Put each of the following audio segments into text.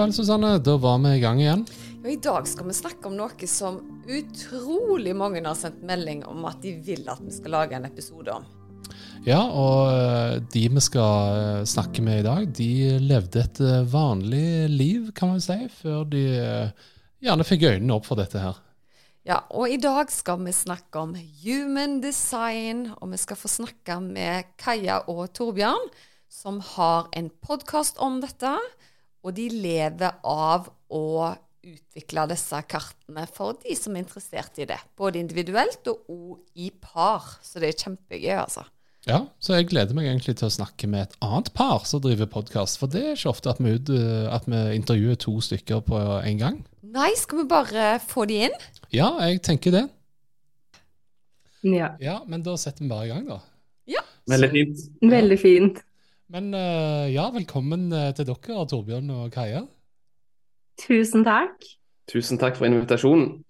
Vel, Susanne. Da var vi i gang igjen. Og I dag skal vi snakke om noe som utrolig mange har sendt melding om at de vil at vi skal lage en episode om. Ja, og eh, de vi skal eh, snakke med i dag, de levde et eh, vanlig liv, kan man si, før de gjerne fikk øynene opp for dette her. Ja, og i dag skal vi snakke om human design, og vi skal få snakke med Kaja og Torbjørn, som har en podkast om dette. Og de lever av å utvikle disse kartene for de som er interessert i det. Både individuelt og i par. Så det er kjempegøy, altså. Ja, så jeg gleder meg egentlig til å snakke med et annet par som driver podkast. For det er ikke ofte at vi, ut, at vi, intervjuer to stykker på en gang. Nei, skal vi bare få de inn? Ja, jeg tenker det. Ja. ja men da setter vi bare i gang, da. Ja. Veldig fint. Veldig fint. Men uh, ja, velkommen uh, til dere, Torbjørn og Kaja. Tusen takk. Tusen takk for invitasjonen.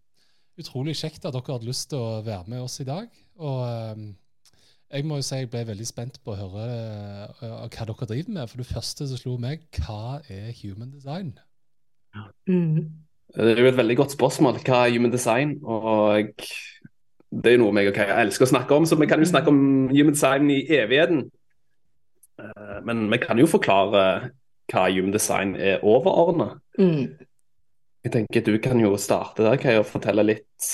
Utrolig kjekt at dere hadde lyst til å være med oss i dag. Og uh, jeg må jo si jeg ble veldig spent på å høre hva dere driver med. For det første som slo meg, hva er human design? Mm. Det er jo et veldig godt spørsmål. Hva er human design? Og det er jo noe jeg og Kaja elsker å snakke om, så vi kan jo snakke om human design i evigheten. Men vi kan jo forklare hva human design er overordna. Mm. Jeg tenker Du kan jo starte der Kai, og fortelle litt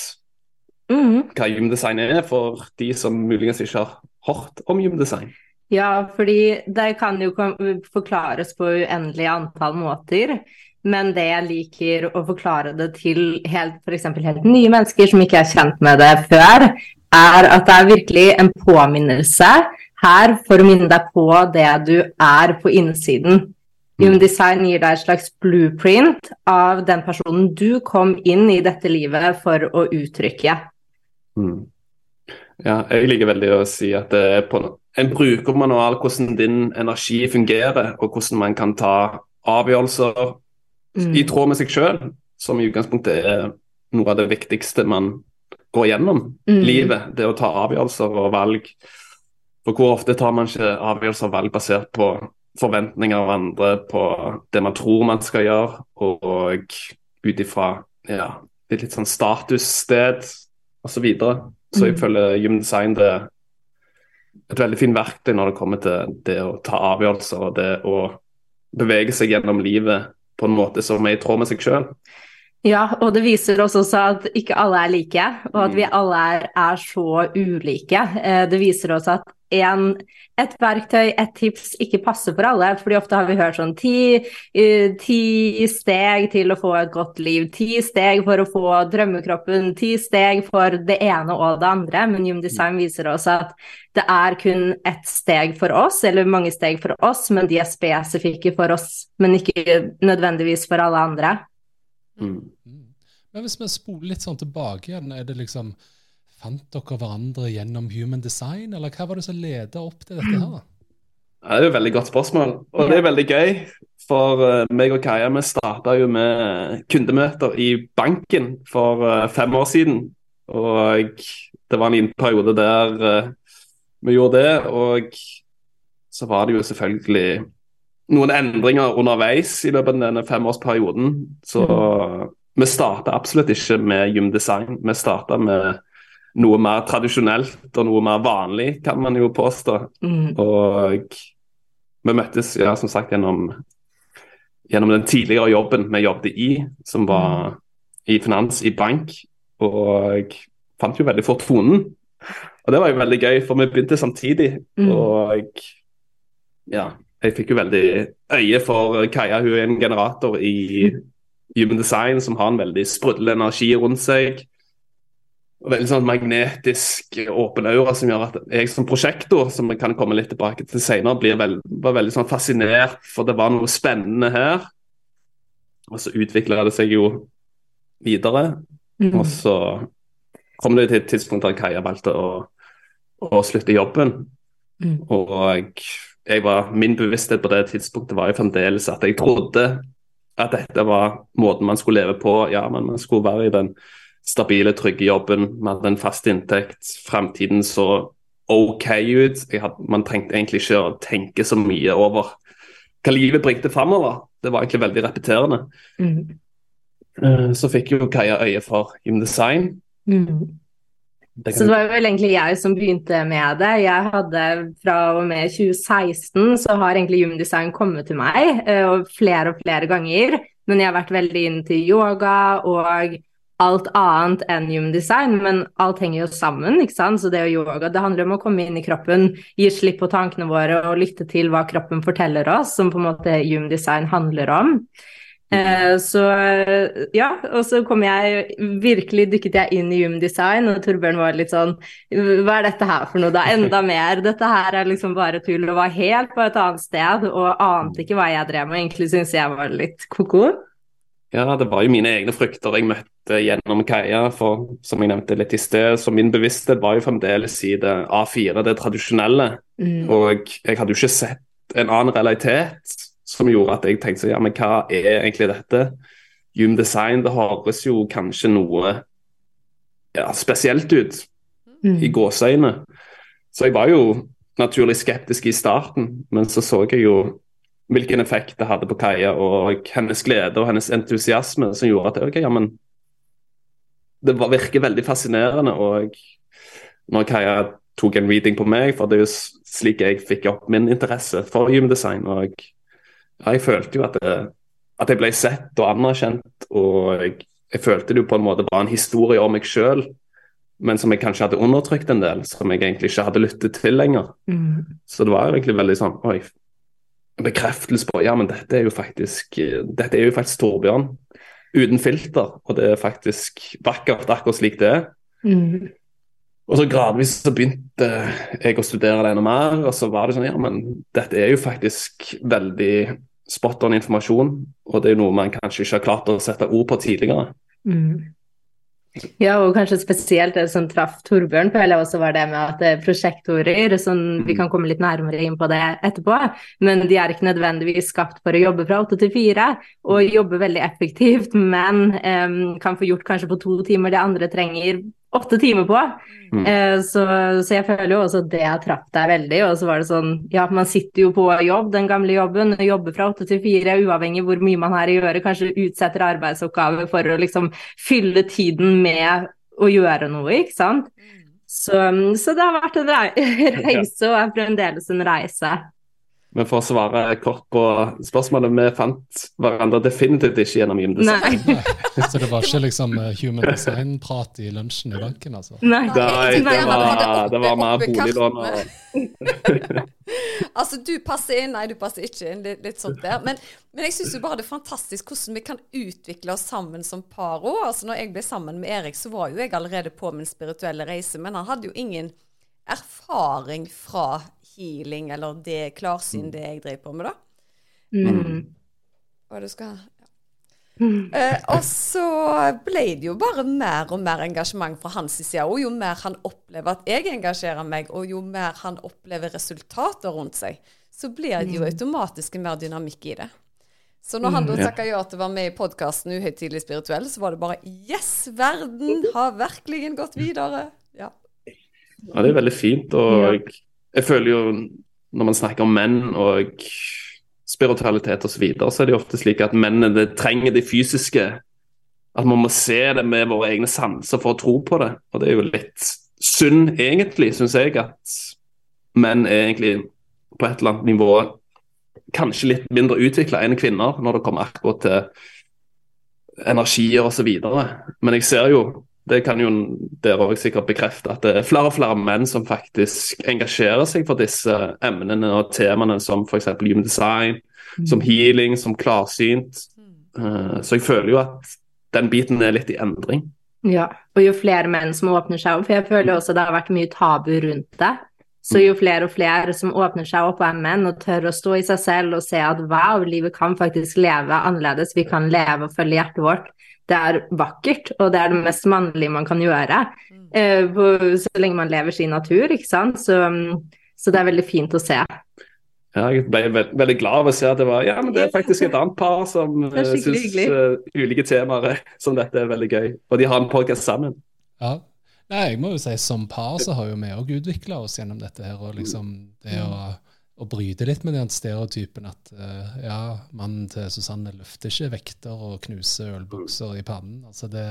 mm. hva human design er, for de som muligens ikke har hørt om human design. Ja, fordi det kan jo forklares på uendelig antall måter. Men det jeg liker å forklare det til helt, for helt nye mennesker som ikke er kjent med det før, er at det er virkelig en påminnelse her for å minne deg på det du er på innsiden. Human Design gir deg et slags blueprint av den personen du kom inn i dette livet for å uttrykke. Mm. Ja, jeg liker veldig å si at det er på en brukermanual hvordan din energi fungerer, og hvordan man kan ta avgjørelser mm. i tråd med seg sjøl, som i utgangspunktet er noe av det viktigste man går gjennom mm. livet. Det å ta avgjørelser og valg for hvor ofte tar man ikke avgjørelser og valg basert på forventninger av andre, på det man tror man skal gjøre, og ut ifra ja, et litt sånn statussted osv. Så, videre. så jeg mm. føler Human Design det er et veldig fint verktøy når det kommer til det å ta avgjørelser og det å bevege seg gjennom livet på en måte som er i tråd med seg sjøl. Ja, og det viser oss også at ikke alle er like, og at vi mm. alle er, er så ulike. Eh, det viser oss at en, et verktøy, et tips, ikke passer for alle. fordi ofte har vi hørt sånn ti, uh, ti, steg til å få et godt liv, ti steg for å få drømmekroppen, ti steg for det ene og det andre. Men Human Design viser oss at det er kun ett steg for oss, eller mange steg for oss, men de er spesifikke for oss, men ikke nødvendigvis for alle andre. Mm. Men hvis vi spoler litt sånn tilbake igjen, er det liksom Fant dere hverandre gjennom human design, eller hva var det som ledet opp til dette her? Det er jo et veldig godt spørsmål, og det er veldig gøy. For uh, meg og Kaja vi starta jo med kundemøter i banken for uh, fem år siden. Og det var en periode der uh, vi gjorde det. Og så var det jo selvfølgelig noen endringer underveis i løpet av denne femårsperioden. Så mm. vi starta absolutt ikke med gymdesign. Vi starta med noe mer tradisjonelt og noe mer vanlig, kan man jo påstå. Mm. Og vi møttes ja, som sagt gjennom, gjennom den tidligere jobben vi jobbet i, som var mm. i finans, i bank. Og fant jo veldig fort tonen. Og det var jo veldig gøy, for vi begynte samtidig. Mm. Og ja, jeg fikk jo veldig øye for Kaja, hun er en generator i Human Design som har en veldig sprudlende energi rundt seg Og veldig sånn magnetisk åpen aura som gjør at jeg som prosjektor, som jeg kan komme litt tilbake til senere, blir veld, var veldig sånn fascinert, for det var noe spennende her. Og så utvikla det seg jo videre. Mm. Og så kom det til et tidspunkt der Kaja valgte å, å slutte jobben. Mm. Og jeg, var, min bevissthet på det tidspunktet var jo fremdeles at jeg trodde at dette var måten man skulle leve på. Ja, men man skulle være i den stabile, trygge jobben. Man hadde en fast inntekt. Fremtiden så OK ut. Jeg hadde, man trengte egentlig ikke å tenke så mye over hva livet bringte framover. Det var egentlig veldig repeterende. Mm. Eh, Så fikk jo Kaja øye for Human Design. Mm. Det Så det var vel egentlig jeg som begynte med det. Jeg hadde fra og med 2016 så har egentlig Human kommet til meg, eh, og flere og flere ganger. Men jeg har vært veldig inn til yoga og alt annet enn Human Design. Men alt henger jo sammen, ikke sant. Så det å yoga, det handler om å komme inn i kroppen, gi slipp på tankene våre og lytte til hva kroppen forteller oss, som på en måte Human Design handler om. Eh, så ja, og så kom jeg virkelig dykket jeg inn i Human Design, og Torbjørn var litt sånn Hva er dette her for noe, da? Enda mer. Dette her er liksom bare tull, og var helt på et annet sted og ante ikke hva jeg drev med. Egentlig syntes jeg var litt ko-ko. Ja, det var jo mine egne frykter jeg møtte gjennom kaia. For som jeg nevnte litt i sted, så min bevissthet var jo fremdeles i det A4, det tradisjonelle. Mm. Og jeg hadde jo ikke sett en annen realitet som gjorde at jeg tenkte så, ja, men hva er egentlig dette? Hume design, det høres jo kanskje noe ja, spesielt ut Mm. i gåseøyne. Så jeg var jo naturlig skeptisk i starten, men så så jeg jo hvilken effekt det hadde på Kaja, og hennes glede og hennes entusiasme som gjorde at ok, ja, men det var, virker veldig fascinerende. Og når Kaja tok en reading på meg, for det er jo slik jeg fikk opp min interesse for human design, og jeg, følte jo at, det, at jeg ble sett og anerkjent, og jeg, jeg følte det jo på en måte var en historie om meg sjøl men som jeg kanskje hadde undertrykt en del, som jeg egentlig ikke hadde lyttet til lenger. Mm. Så det var egentlig veldig sånn oi, en bekreftelse på ja, men dette er jo faktisk dette er jo faktisk Torbjørn uten filter, og det er faktisk vakkert akkurat slik det er. Mm. Og så gradvis så begynte jeg å studere det enda mer, og så var det sånn ja, men dette er jo faktisk veldig spot on informasjon, og det er jo noe man kanskje ikke har klart å sette ord på tidligere. Mm. Ja, og kanskje spesielt det som traff Torbjørn føler jeg også var det med at det er prosjektorer, sånn, vi kan komme litt nærmere inn på det etterpå, men de er ikke nødvendigvis skapt for å jobbe fra åtte til fire, og jobbe veldig effektivt, men um, kan få gjort kanskje på to timer det andre trenger åtte timer på. Mm. Eh, så, så jeg føler jo også at det traff deg veldig, og så var det sånn, ja, man sitter jo på jobb, den gamle jobben, jobber fra åtte til fire, uavhengig hvor mye man har å gjøre, kanskje utsetter arbeidsoppgaver for å liksom fylle tiden med å gjøre noe, ikke sant? Så, så det har vært en reise, og er fremdeles en reise. Men for å svare kort på spørsmålet, vi fant hverandre definitivt ikke gjennom gymdesign. Design. Nei. Nei. Så det var ikke liksom eh, human design-prat i lunsjen i banken, altså? Nei. Nei, det var, det var mer boliglån og Altså, du passer inn, nei, du passer ikke inn. Litt, litt sånt der. Men, men jeg syns jo bare det er fantastisk hvordan vi kan utvikle oss sammen som par òg. Altså, når jeg ble sammen med Erik, så var jo jeg allerede på min spirituelle reise, men han hadde jo ingen erfaring fra healing eller det klarsyn det jeg driver på med, da. Mm. Hva du skal ja. Eh, og så ble det jo bare mer og mer engasjement fra hans side. Og jo mer han opplever at jeg engasjerer meg, og jo mer han opplever resultater rundt seg, så blir det jo automatisk mer dynamikk i det. Så når han da takka ja til å være med i podkasten Uhøytidelig spirituell, så var det bare Yes, verden har virkelig gått videre. Ja. Ja, det er veldig fint. Og jeg, jeg føler jo når man snakker om menn og spiritualitet osv., så, videre, så er det jo ofte slik at mennene det trenger det fysiske. At man må se det med våre egne sanser for å tro på det. Og det er jo litt synd, egentlig, syns jeg, at menn er egentlig på et eller annet nivå kanskje litt mindre utvikla enn kvinner når det kommer akkurat til energier osv. Men jeg ser jo det kan jo dere òg sikkert bekrefte, at det er flere og flere menn som faktisk engasjerer seg for disse emnene og temaene som f.eks. human design, som healing, som klarsynt. Eh, Så jeg føler jo at den biten er litt i endring. Ja, og jo flere menn som åpner seg opp, for jeg føler også det har vært mye tabu rundt det. Så jo flere og flere som åpner seg opp og er menn og tør å stå i seg selv og se at wow, livet kan faktisk leve annerledes, vi kan leve og følge hjertet vårt. Det er vakkert, og det er det mest mannlige man kan gjøre. eh, så lenge man lever sin natur, ikke sant. Så, så det er veldig fint å se. Ja, jeg ble veld, veldig glad av å se at det var ja, men det er faktisk et annet par som uh, syns eh, ulike temaer som dette er veldig gøy. Og de har en podkast sammen. Ja. Nei, jeg må jo si Som par så har jo vi òg utvikla oss gjennom dette. her, og liksom det å, å bryte litt med den stereotypen at uh, ja, mannen til Susanne løfter ikke vekter og knuser ølbukser i pannen. altså det,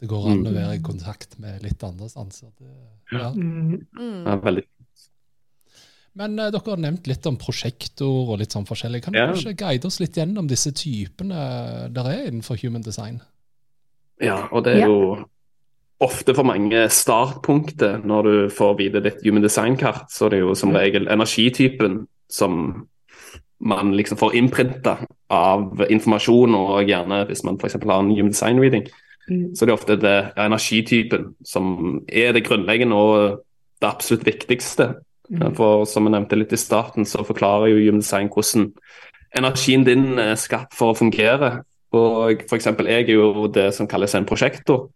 det går an å være i kontakt med litt andre sanser. Det, ja. Mm. Mm. Ja, veldig. Men uh, dere har nevnt litt om prosjektor og litt sånn forskjellig. Kan Ja. dere ikke guide oss litt gjennom disse typene der er innenfor human design? Ja, og det er jo ofte for mange startpunktet når du får vite ditt human design-kart. Så det er jo som Mm. regel energitypen som man liksom får innprinta av informasjon, og gjerne hvis man f.eks. har en human design-reading. Mm. Så det er ofte det energitypen som er det grunnleggende og det absolutt viktigste. Mm. For som jeg nevnte litt i starten, så forklarer jo Human Design hvordan energien din er skapt for å fungere. Og eksempel, jeg er jo det som kalles en prosjektor.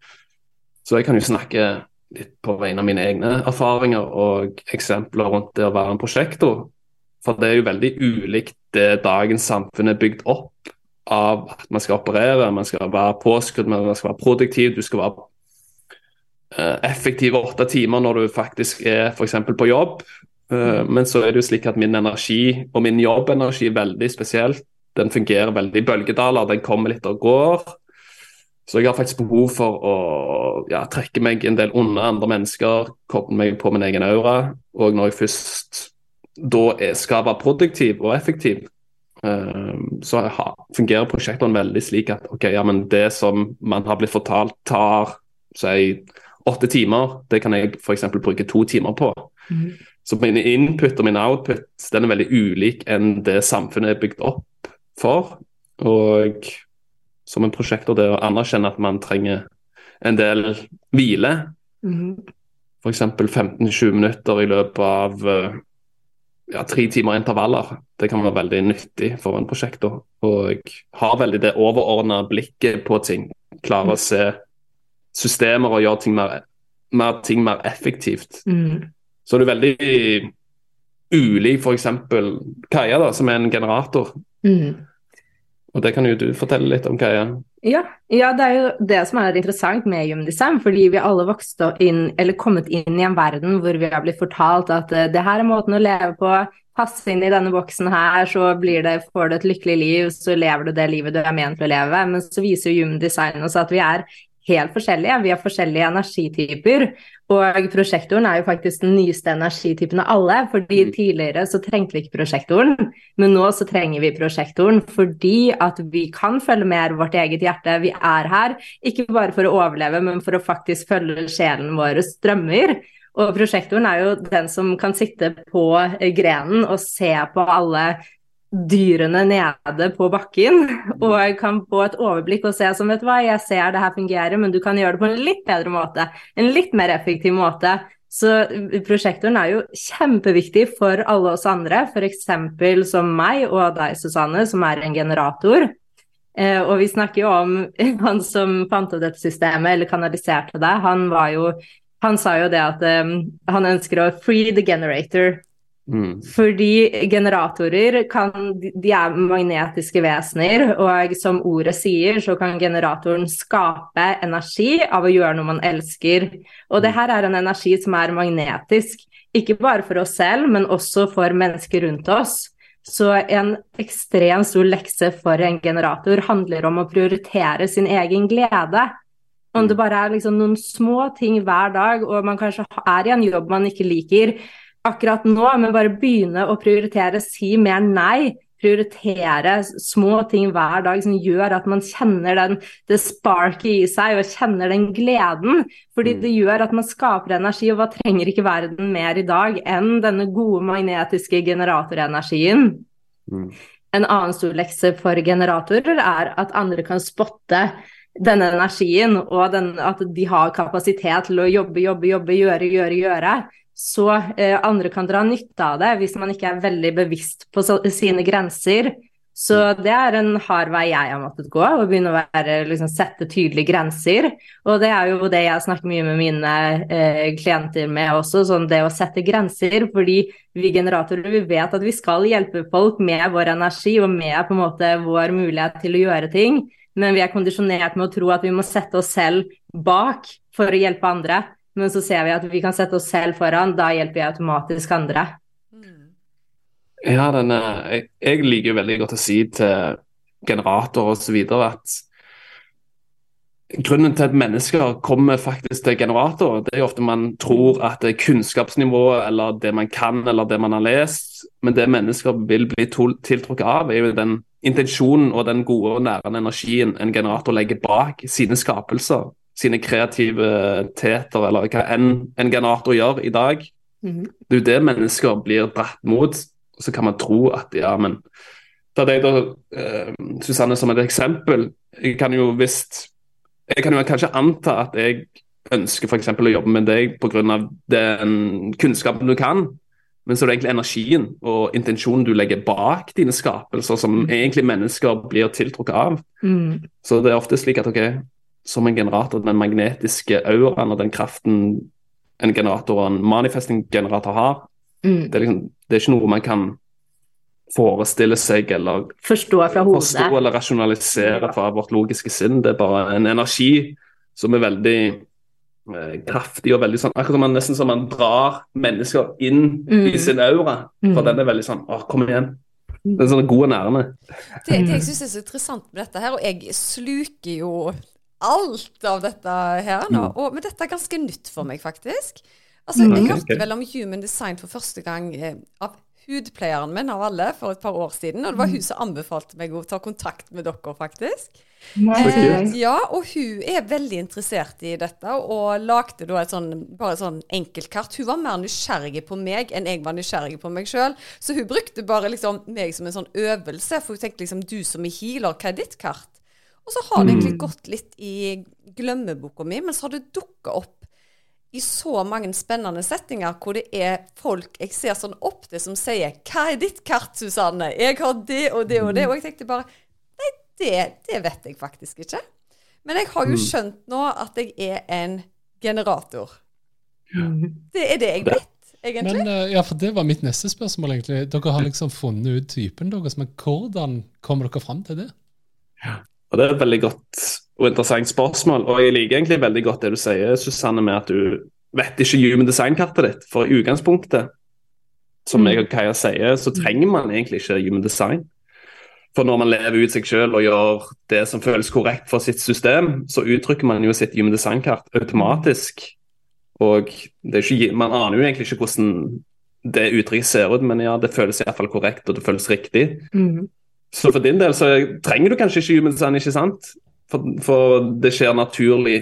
Så jeg kan jo snakke litt på vegne av mine egne erfaringer og eksempler rundt det å være en prosjektor. For det er jo veldig ulikt det dagens samfunn er bygd opp av at man skal operere, man skal være påskrudd, man skal være produktiv, du skal være eh, effektiv åtte timer når du faktisk er f.eks. på jobb. Eh, Men så er det jo slik at min energi og min jobbenergi er veldig spesielt. Den fungerer veldig i bølgedaler, den kommer litt og går. Så jeg har faktisk behov for å ja, trekke meg en del unna andre mennesker, koble meg på min egen aura. Og når jeg først da er, skal være produktiv og effektiv, eh, så fungerer prosjektene veldig slik at ok, ja, men det som man har blitt fortalt tar si, åtte timer, det kan jeg f.eks. bruke to timer på. Mm. Så min input og min output den er veldig ulik enn det samfunnet er bygd opp for. Og som en prosjektor det å anerkjenne at man trenger en del hvile. Mm. F.eks. 15-20 minutter i løpet av eh, ja, tre timer intervaller. Det kan være veldig nyttig for en prosjektor. Og har veldig det overordna blikket på ting. Klarer å se systemer og gjøre ting mer, mer, ting mer effektivt. Mm. Så er du veldig ulik f.eks. Kaja, da, som er en generator. Mm. Og det kan jo du fortelle litt om, Kaja. Ja, ja, det er jo det som er interessant med Human fordi vi alle vokste inn, eller kommet inn i en verden hvor vi har blitt fortalt at uh, det her er måten å leve på, passe inn i denne boksen her, så det, får du et lykkelig liv, så lever du det livet du er ment til å leve. Men så viser jo Human oss at vi er helt forskjellige, vi har forskjellige energityper. Og prosjektoren er jo faktisk den nyeste energitypen av alle, fordi Mm. tidligere så trengte vi ikke prosjektoren, men nå så trenger vi prosjektoren fordi at vi kan følge mer vårt eget hjerte. Vi er her ikke bare for å overleve, men for å faktisk følge sjelen vår strømmer. Og prosjektoren er jo den som kan sitte på grenen og se på alle dyrene nede på bakken, og kan få et overblikk og se som vet hva, jeg ser det her fungerer, men du kan gjøre det på en litt bedre måte, en litt mer effektiv måte. Så prosjektoren er jo kjempeviktig for alle oss andre, f.eks. som meg og deg, Susanne, som er en generator. Eh, og vi snakker jo om han som fant opp dette systemet, eller kanaliserte det. Han var jo han sa jo det at um, han ønsker å free the generator. Mm. Fordi generatorer kan, de er magnetiske vesener, og som ordet sier, så kan generatoren skape energi av å gjøre noe man elsker. Og det her er en energi som er magnetisk, ikke bare for oss selv, men også for mennesker rundt oss. Så en ekstremt stor lekse for en generator handler om å prioritere sin egen glede. Om det bare er liksom noen små ting hver dag, og man kanskje er i en jobb man ikke liker, akkurat nå, men bare begynne å prioritere, si mer nei. Prioritere små ting hver dag som gjør at man kjenner den, det sparket i seg og kjenner den gleden. Fordi det gjør at man skaper energi, og hva trenger ikke verden mer i dag enn denne gode magnetiske generatorenergien? Mm. En annen stor lekse for generatorer er at andre kan spotte denne energien, og den, at de har kapasitet til å jobbe, jobbe, jobbe, gjøre, gjøre, gjøre, så eh, andre kan dra nytte av det hvis man ikke er veldig bevisst på sine grenser. Så det er en hard vei jeg har måttet gå, å begynne å være, liksom, sette tydelige grenser. Og det er jo det jeg snakker mye med mine eh, klienter med også, sånn det å sette grenser. Fordi vi generatorer vi vet at vi skal hjelpe folk med vår energi og med på en måte vår mulighet til å gjøre ting. Men vi er kondisjonert med å tro at vi må sette oss selv bak for å hjelpe andre. Men så ser vi at vi kan sette oss selv foran, da hjelper vi automatisk andre. Ja, denne, jeg, jeg, liker veldig godt å si til generatorer osv. at grunnen til at mennesker kommer faktisk til generator, det er jo ofte man tror at det er kunnskapsnivået eller det man kan eller det man har lest, men det mennesker vil bli tiltrukket av, er jo den intensjonen og den gode og nærende energien en generator legger bak sine skapelser, sine kreative teter, eller hva enn en generator gjør i dag. Mm. Det er jo det mennesker blir dratt mot så kan man tro at ja, men Ta deg da, uh, Susanne, som et eksempel. Jeg kan jo visst Jeg kan jo kanskje anta at jeg ønsker f.eks. å jobbe med deg pga. den kunnskapen du kan. Men så er det egentlig energien og intensjonen du legger bak dine skapelser, som mm. egentlig mennesker blir tiltrukket av. Mm. Så det er ofte slik at ok, som en generator, den magnetiske auraen og den kraften en generator og en manifesting-generator har, mm. det, er liksom, det er ikke noe man kan forestille seg eller forstå fra. Forstå eller rasjonalisere fra vårt logiske sinn. Det er bare en energi som er veldig eh, kraftig og veldig sånn Akkurat som man nesten som man drar mennesker inn mm. i sin aura. For mm. den er veldig sånn Å, kom igjen. Det er sånne gode nærme. Det, det jeg syns er så interessant med dette her, og jeg sluker jo alt av dette her nå, mm. og, men dette er ganske nytt for meg, faktisk. Altså, Jeg mm. hørte vel om human design for første gang eh, av hudpleieren min av alle for et par år siden. Og det var hun som anbefalte meg å ta kontakt med dere, faktisk. Eh, ja, og hun er veldig interessert i dette, og lagde da et sånn, bare et sånn enkeltkart. Hun var mer nysgjerrig på meg enn jeg var nysgjerrig på meg sjøl. Så hun brukte bare liksom meg som en sånn øvelse, for hun tenkte liksom du som er healer, hva er ditt kart? Og så har det egentlig mm. gått litt i glemmeboka mi, men så har det dukka opp i så mange spennende settinger hvor det er folk jeg ser sånn opp til, som sier 'Hva er ditt kart, Susanne?' 'Jeg har det og det og det.' Og jeg tenkte bare Nei, det, det vet jeg faktisk ikke. Men jeg har jo mm. skjønt nå at jeg er en generator. Det er det jeg vet, egentlig. Men, eh, ja, for Det var mitt neste spørsmål, egentlig. Dere har liksom funnet ut typen deres, men hvordan kommer dere fram til det? Og Det er et veldig godt og interessant spørsmål. Og jeg liker egentlig veldig godt det du sier, Susanne, med at du vet ikke human design-kartet ditt. For i utgangspunktet, som jeg og Kaja sier, så trenger man egentlig ikke human design. For når man lever ut seg selv og gjør det som føles korrekt for sitt system, så uttrykker man jo sitt human design-kart automatisk. Og ikke, man aner jo egentlig ikke hvordan det uttrykket ser ut, men ja, det føles iallfall korrekt, og det føles riktig. Mm. Så for din del så trenger du kanskje ikke human design, ikke sant? For, for det skjer naturlig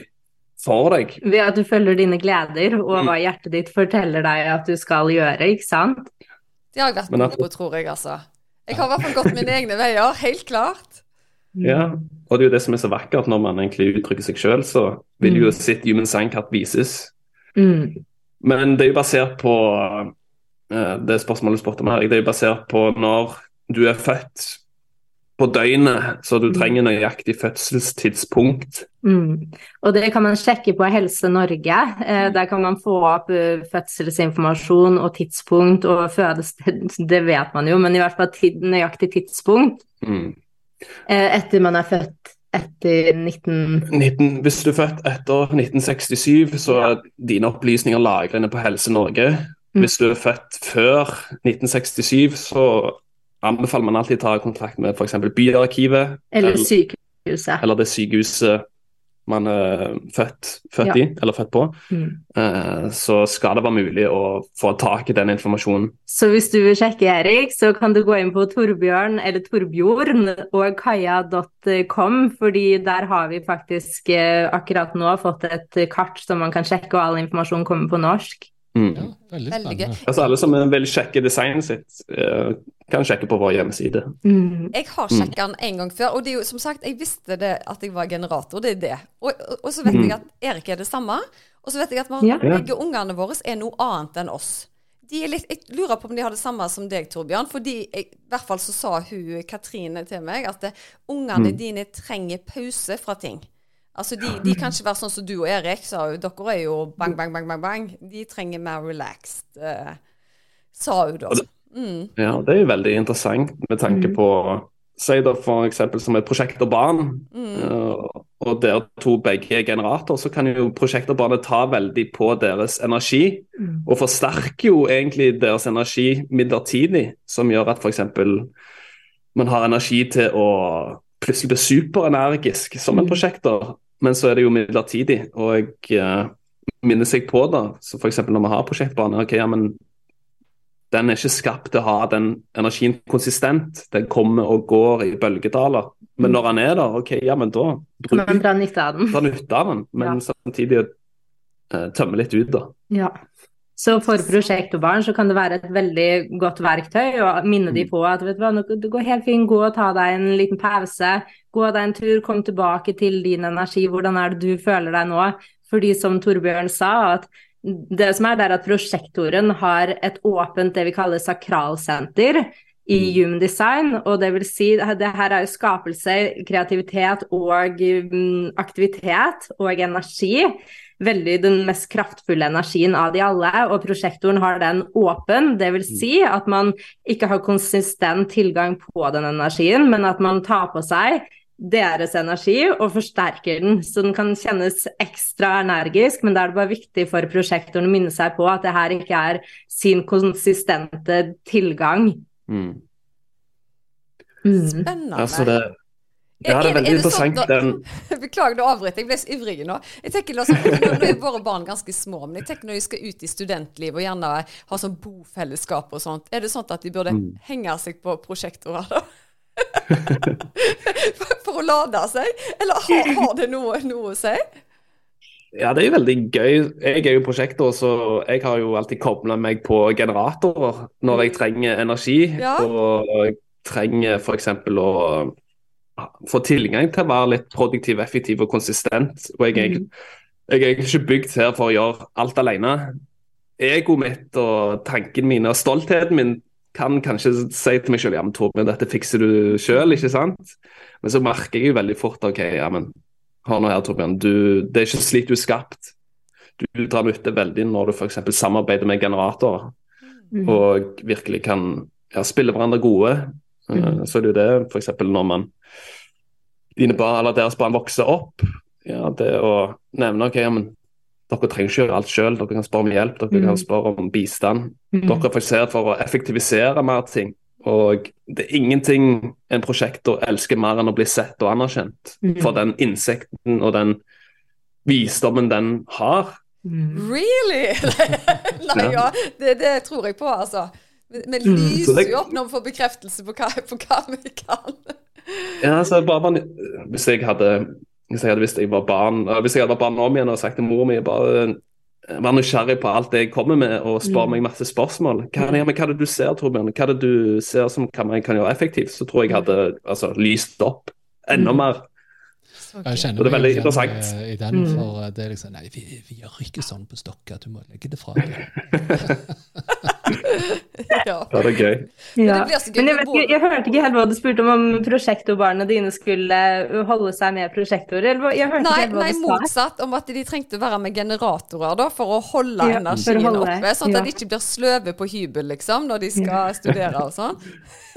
for deg. Ved at du følger dine gleder og hva hjertet ditt forteller deg at du skal gjøre, ikke sant? Det har jeg vært med på, tror jeg, altså. Jeg har i hvert fall gått mine egne veier, helt klart. Ja, og det er jo det som er så vakkert når man egentlig uttrykker seg sjøl, så vil jo mm. sitt human sign-kart vises. Mm. Men det er jo basert på uh, det spørsmålet du spurte om her, det er jo basert på når du er født på døgnet, så du mm. trenger nøyaktig fødselstidspunkt. Mm. Og det kan man sjekke på Helse Norge. Eh, der kan man få opp uh, fødselsinformasjon og tidspunkt og fødested, det vet man jo, men i hvert fall tid, nøyaktig tidspunkt mm. eh, etter man er født etter 19... 19... Hvis du er født etter 1967, så er dine opplysninger lagrende på Helse Norge. Mm. Hvis du er født før 1967, så anbefaler man alltid å ta kontakt med f.eks. Byarkivet. Eller sykehuset. Eller det sykehuset man er født, født ja. i, eller født på. Mm. Uh, så skal det være mulig å få tak i den informasjonen. Så hvis du vil sjekke Erik, så kan du gå inn på Torbjørn eller Torbjorn og kaja.com, fordi der har vi faktisk uh, akkurat nå fått et kart som man kan sjekke, og all informasjon kommer på norsk. Mm. Ja, veldig Veldig gøy. Altså Alle som vil sjekke designet sitt, eh, kan sjekke på vår hjemmeside. Mm. Jeg har sjekka den en gang før, og det er jo som sagt, jeg visste det at jeg var generator. Det er det. Og, og, og så vet jeg at Erik er det samme. Og så vet jeg at man, Ja. begge ungene våre er noe annet enn oss. De er litt, jeg lurer på om de har det samme som deg, Torbjørn. Fordi jeg, i hvert fall så sa hun Katrine til meg at ungene dine trenger pause fra ting. Altså de, de kan ikke være sånn som du og Erik, sa. Dere er jo bang, bang, bang, bang, bang. De trenger mer relaxed, eh, sa hun da. Mm. Ja, Det er jo veldig interessant med tanke på Si da for eksempel som et prosjektorbarn, uh, og dere to begge er generator, så kan jo prosjektorbarnet ta veldig på deres energi, Mm. og forsterker jo egentlig deres energi midlertidig, som gjør at f.eks. man har energi til å plutselig bli superenergisk som en prosjekter, prosjektor, men så er det jo midlertidig. Og jeg uh, minner seg på da, så f.eks. når vi har prosjektbane ok, ja, men den er ikke skapt til å ha den energien konsistent. Den kommer og går i bølgedaler. Men når den er der, ok, ja, men da Kan man dra nytte av den. dra nytte av den, men Ja. samtidig uh, tømme litt ut, da. Ja. Så for prosjektorbarn så kan det være et veldig godt verktøy å minne de på at vet du hva, det går helt fint, gå og ta deg en liten pause. Gå deg en tur, kom tilbake til din energi. Hvordan er det du føler deg nå? Fordi som Torbjørn sa, at det som er, det er at prosjektoren har et åpent det vi kaller sakralsenter i Human Design. Og det vil si, det her er jo skapelse, kreativitet og mm, aktivitet og energi. Veldig den mest kraftfulle energien av de alle, og prosjektoren har den åpen. Det vil si at man ikke har konsistent tilgang på den energien, men at man tar på seg deres energi og forsterker den, så den kan kjennes ekstra energisk. Men da er det bare viktig for prosjektoren å minne seg på at det her ikke er sin konsistente tilgang. Mm. Mm. Spennende. Altså det, det er veldig sånn interessant. da- Den, Beklager, nå avbryter jeg. Ble så ivrig nå. Jeg tenker liksom, nå, er våre barn ganske små, men jeg tenker når de skal ut i studentliv og gjerne ha sånn bofellesskap og sånt, er det sånn at de burde Mm. henge seg på prosjektorer, da? for, for å lade seg? Eller har, har det noe, noe å si? ja, det er jo veldig gøy. Jeg er jo prosjektor, så jeg har jo alltid kobla meg på generatorer når jeg trenger energi. Ja. Og trenger f.eks. å få tilgang til å være litt produktiv, effektiv og konsistent. Og jeg er, jeg er egentlig ikke bygd her for å gjøre alt alene. Egoet mitt og tankene mine og stoltheten min kan kanskje si til meg selv ja, men Torben, dette fikser du selv, ikke sant? Men så merker jeg jo veldig fort ok, ja, men hør nå her, Torbjørn. Du, det er ikke slik du er skapt. Du drar nytte veldig når du f.eks. samarbeider med generatorer Mm. og virkelig kan ja, spille hverandre gode. Eh, Mm. Så er det jo det f.eks. når man dine barn eller deres barn vokser opp. Ja, det å nevne ok, ja, men dere trenger ikke gjøre alt sjøl, dere kan spørre om hjelp, dere Mm. kan spørre om bistand. Mm. Dere er fokusert for å effektivisere mer ting. Og det er ingenting en prosjektor elsker mer enn å bli sett og anerkjent Mm. for den innsikten og den visdommen den har. Really? Nei, ja, det, det tror jeg på, altså. Vi Mm. Lyser det- jo opp når vi får bekreftelse på hva, på hva vi kan. Ja, altså bare, bare, hvis jeg hadde hvis jeg hadde visst jeg var barn hvis jeg hadde vært barn om igjen og sagt til mor mi bare eh, Vær nysgjerrig på alt det jeg kommer med, og spør Mm. meg masse spørsmål. Hva er, det, ja, men hva er det du ser, Torbjørn? Hva er det du ser som kan, man kan gjøre effektivt? Så tror jeg jeg hadde altså, lyst opp enda Mm. mer. Okay. Jeg kjenner det er meg veldig igjen interessant. i- i den, Mm. for det er liksom Nei, vi, vi gjør ikke sånn på Stokka, du må legge det fra deg. Ja. Ja, det er gøy. Ja. gøy Men jeg, vet, ikke- jeg hørte ikke helt hva du spurte om, om prosjektorbarna dine skulle holde seg med prosjektorer. eller Jeg hørte Nei, ikke helt hva nei, du motsatt. Om at de trengte å være med generatorer da, for å holde Ja, energien holde, oppe. Sånn ja. at de ikke blir sløve på hybel, liksom, når de skal studere og sånn.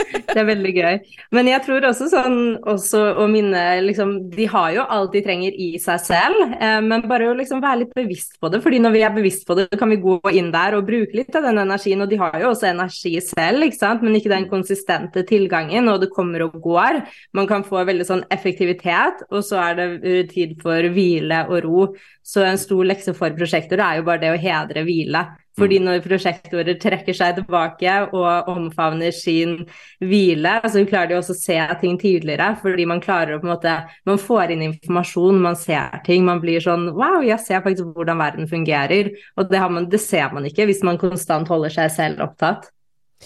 Det er veldig gøy. Men jeg tror også sånn også å minne liksom, De har jo alt de trenger i seg selv, eh, men bare å liksom være litt bevisst på det. fordi når vi er bevisst på det, kan vi gå inn der og bruke litt av den energien. Og de har jo også energi selv, ikke sant? men ikke den konsistente tilgangen, og det kommer og går. Man kan få veldig sånn effektivitet, og så er det tid for hvile og ro. Så en stor lekse for prosjekter er jo bare det å hedre hvile. Fordi når prosjektorer trekker seg tilbake og omfavner sin hvile, så klarer de også å se ting tydeligere. Fordi man klarer å på en måte Man får inn informasjon, man ser ting. Man blir sånn Wow, jeg ser faktisk hvordan verden fungerer. Og det, man, det ser man ikke hvis man konstant holder seg selv opptatt.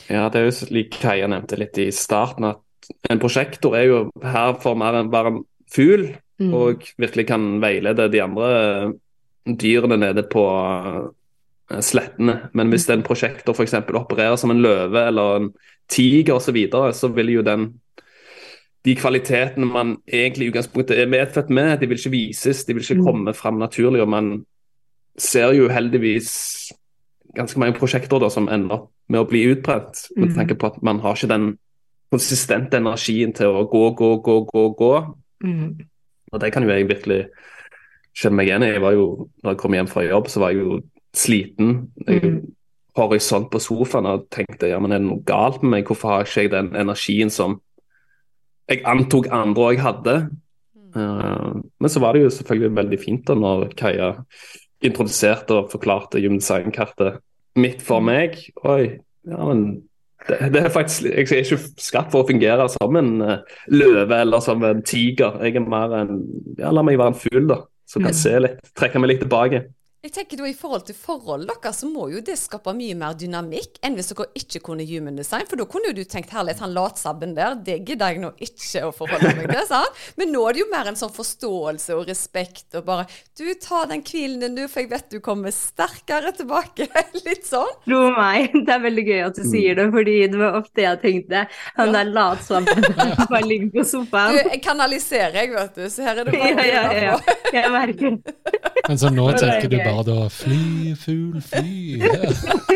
Ja, det er jo slik Kaja nevnte litt i starten, at en prosjektor er jo her for mer enn bare en fugl, mm. og virkelig kan veilede de andre dyrene nede på slettene. Men hvis en prosjektor f.eks. opererer som en løve eller en tiger osv., så, videre, så vil jo den de kvalitetene man egentlig i utgangspunktet er medfødt med, de vil ikke vises, de vil ikke mm. komme fram naturlig. og Man ser jo heldigvis ganske mange prosjekter da, som ender med å bli utbrent. Med mm. tanke på at man har ikke den konsistente energien til å gå, gå, gå, gå, gå. Mm. Og det kan jo jeg virkelig kjenne meg igjen i. Jeg var jo, når jeg kom hjem fra jobb, så var jeg jo sliten. Jeg mm. horisont på sofaen og tenkte ja, men er det noe galt med meg? Hvorfor har ikke jeg den energien som jeg antok andre òg hadde? Uh, men så var det jo selvfølgelig veldig fint da når Kaja introduserte og forklarte Human Design-kartet mitt for mm. meg. Oi, ja, men det, det, er faktisk, Jeg er ikke skapt for å fungere som en uh, løve eller som en tiger. Jeg er mer en ja, La meg være en fugl, da. som kan se litt, trekke meg litt tilbake. Jeg tenker da I forhold til forholdet deres, så må jo det skape mye mer dynamikk enn hvis dere ikke kunne human design. For da kunne jo du tenkt herlighet, han latsabben der, det gidder jeg nå ikke å forholde meg til. sant? Men nå er det jo mer en sånn forståelse og respekt og bare Du, ta den hvilen din, du, for jeg vet du kommer sterkere tilbake. Litt sånn. Tro meg, det er veldig gøy at du sier det, fordi det var ofte jeg tenkte. Han der latsabben bare ligger på sofaen. Du, jeg kanaliserer, jeg, vet du. Så her er det bare ja, ja, ja, ja. Jeg merker Men så nå tenker du bare bare da Fly, fugl, fly.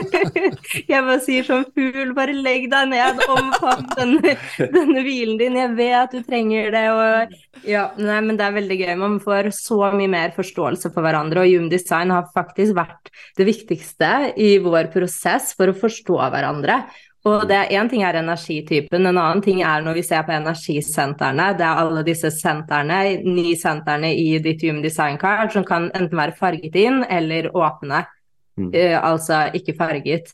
jeg bare sier sånn Fugl, bare legg deg ned, omfavn denne, denne hvilen din. Jeg vet du trenger det. Og, ja, nei, men det er veldig gøy. Man får så mye mer forståelse for hverandre. Og Human Design har faktisk vært det viktigste i vår prosess for å forstå hverandre. Og det Én ting er energitypen, en annen ting er når vi ser på energisentrene. Det er alle disse sentrene, ni sentrene i ditt Human Design Card som kan enten være farget inn eller åpne. Mm. Uh, altså ikke farget.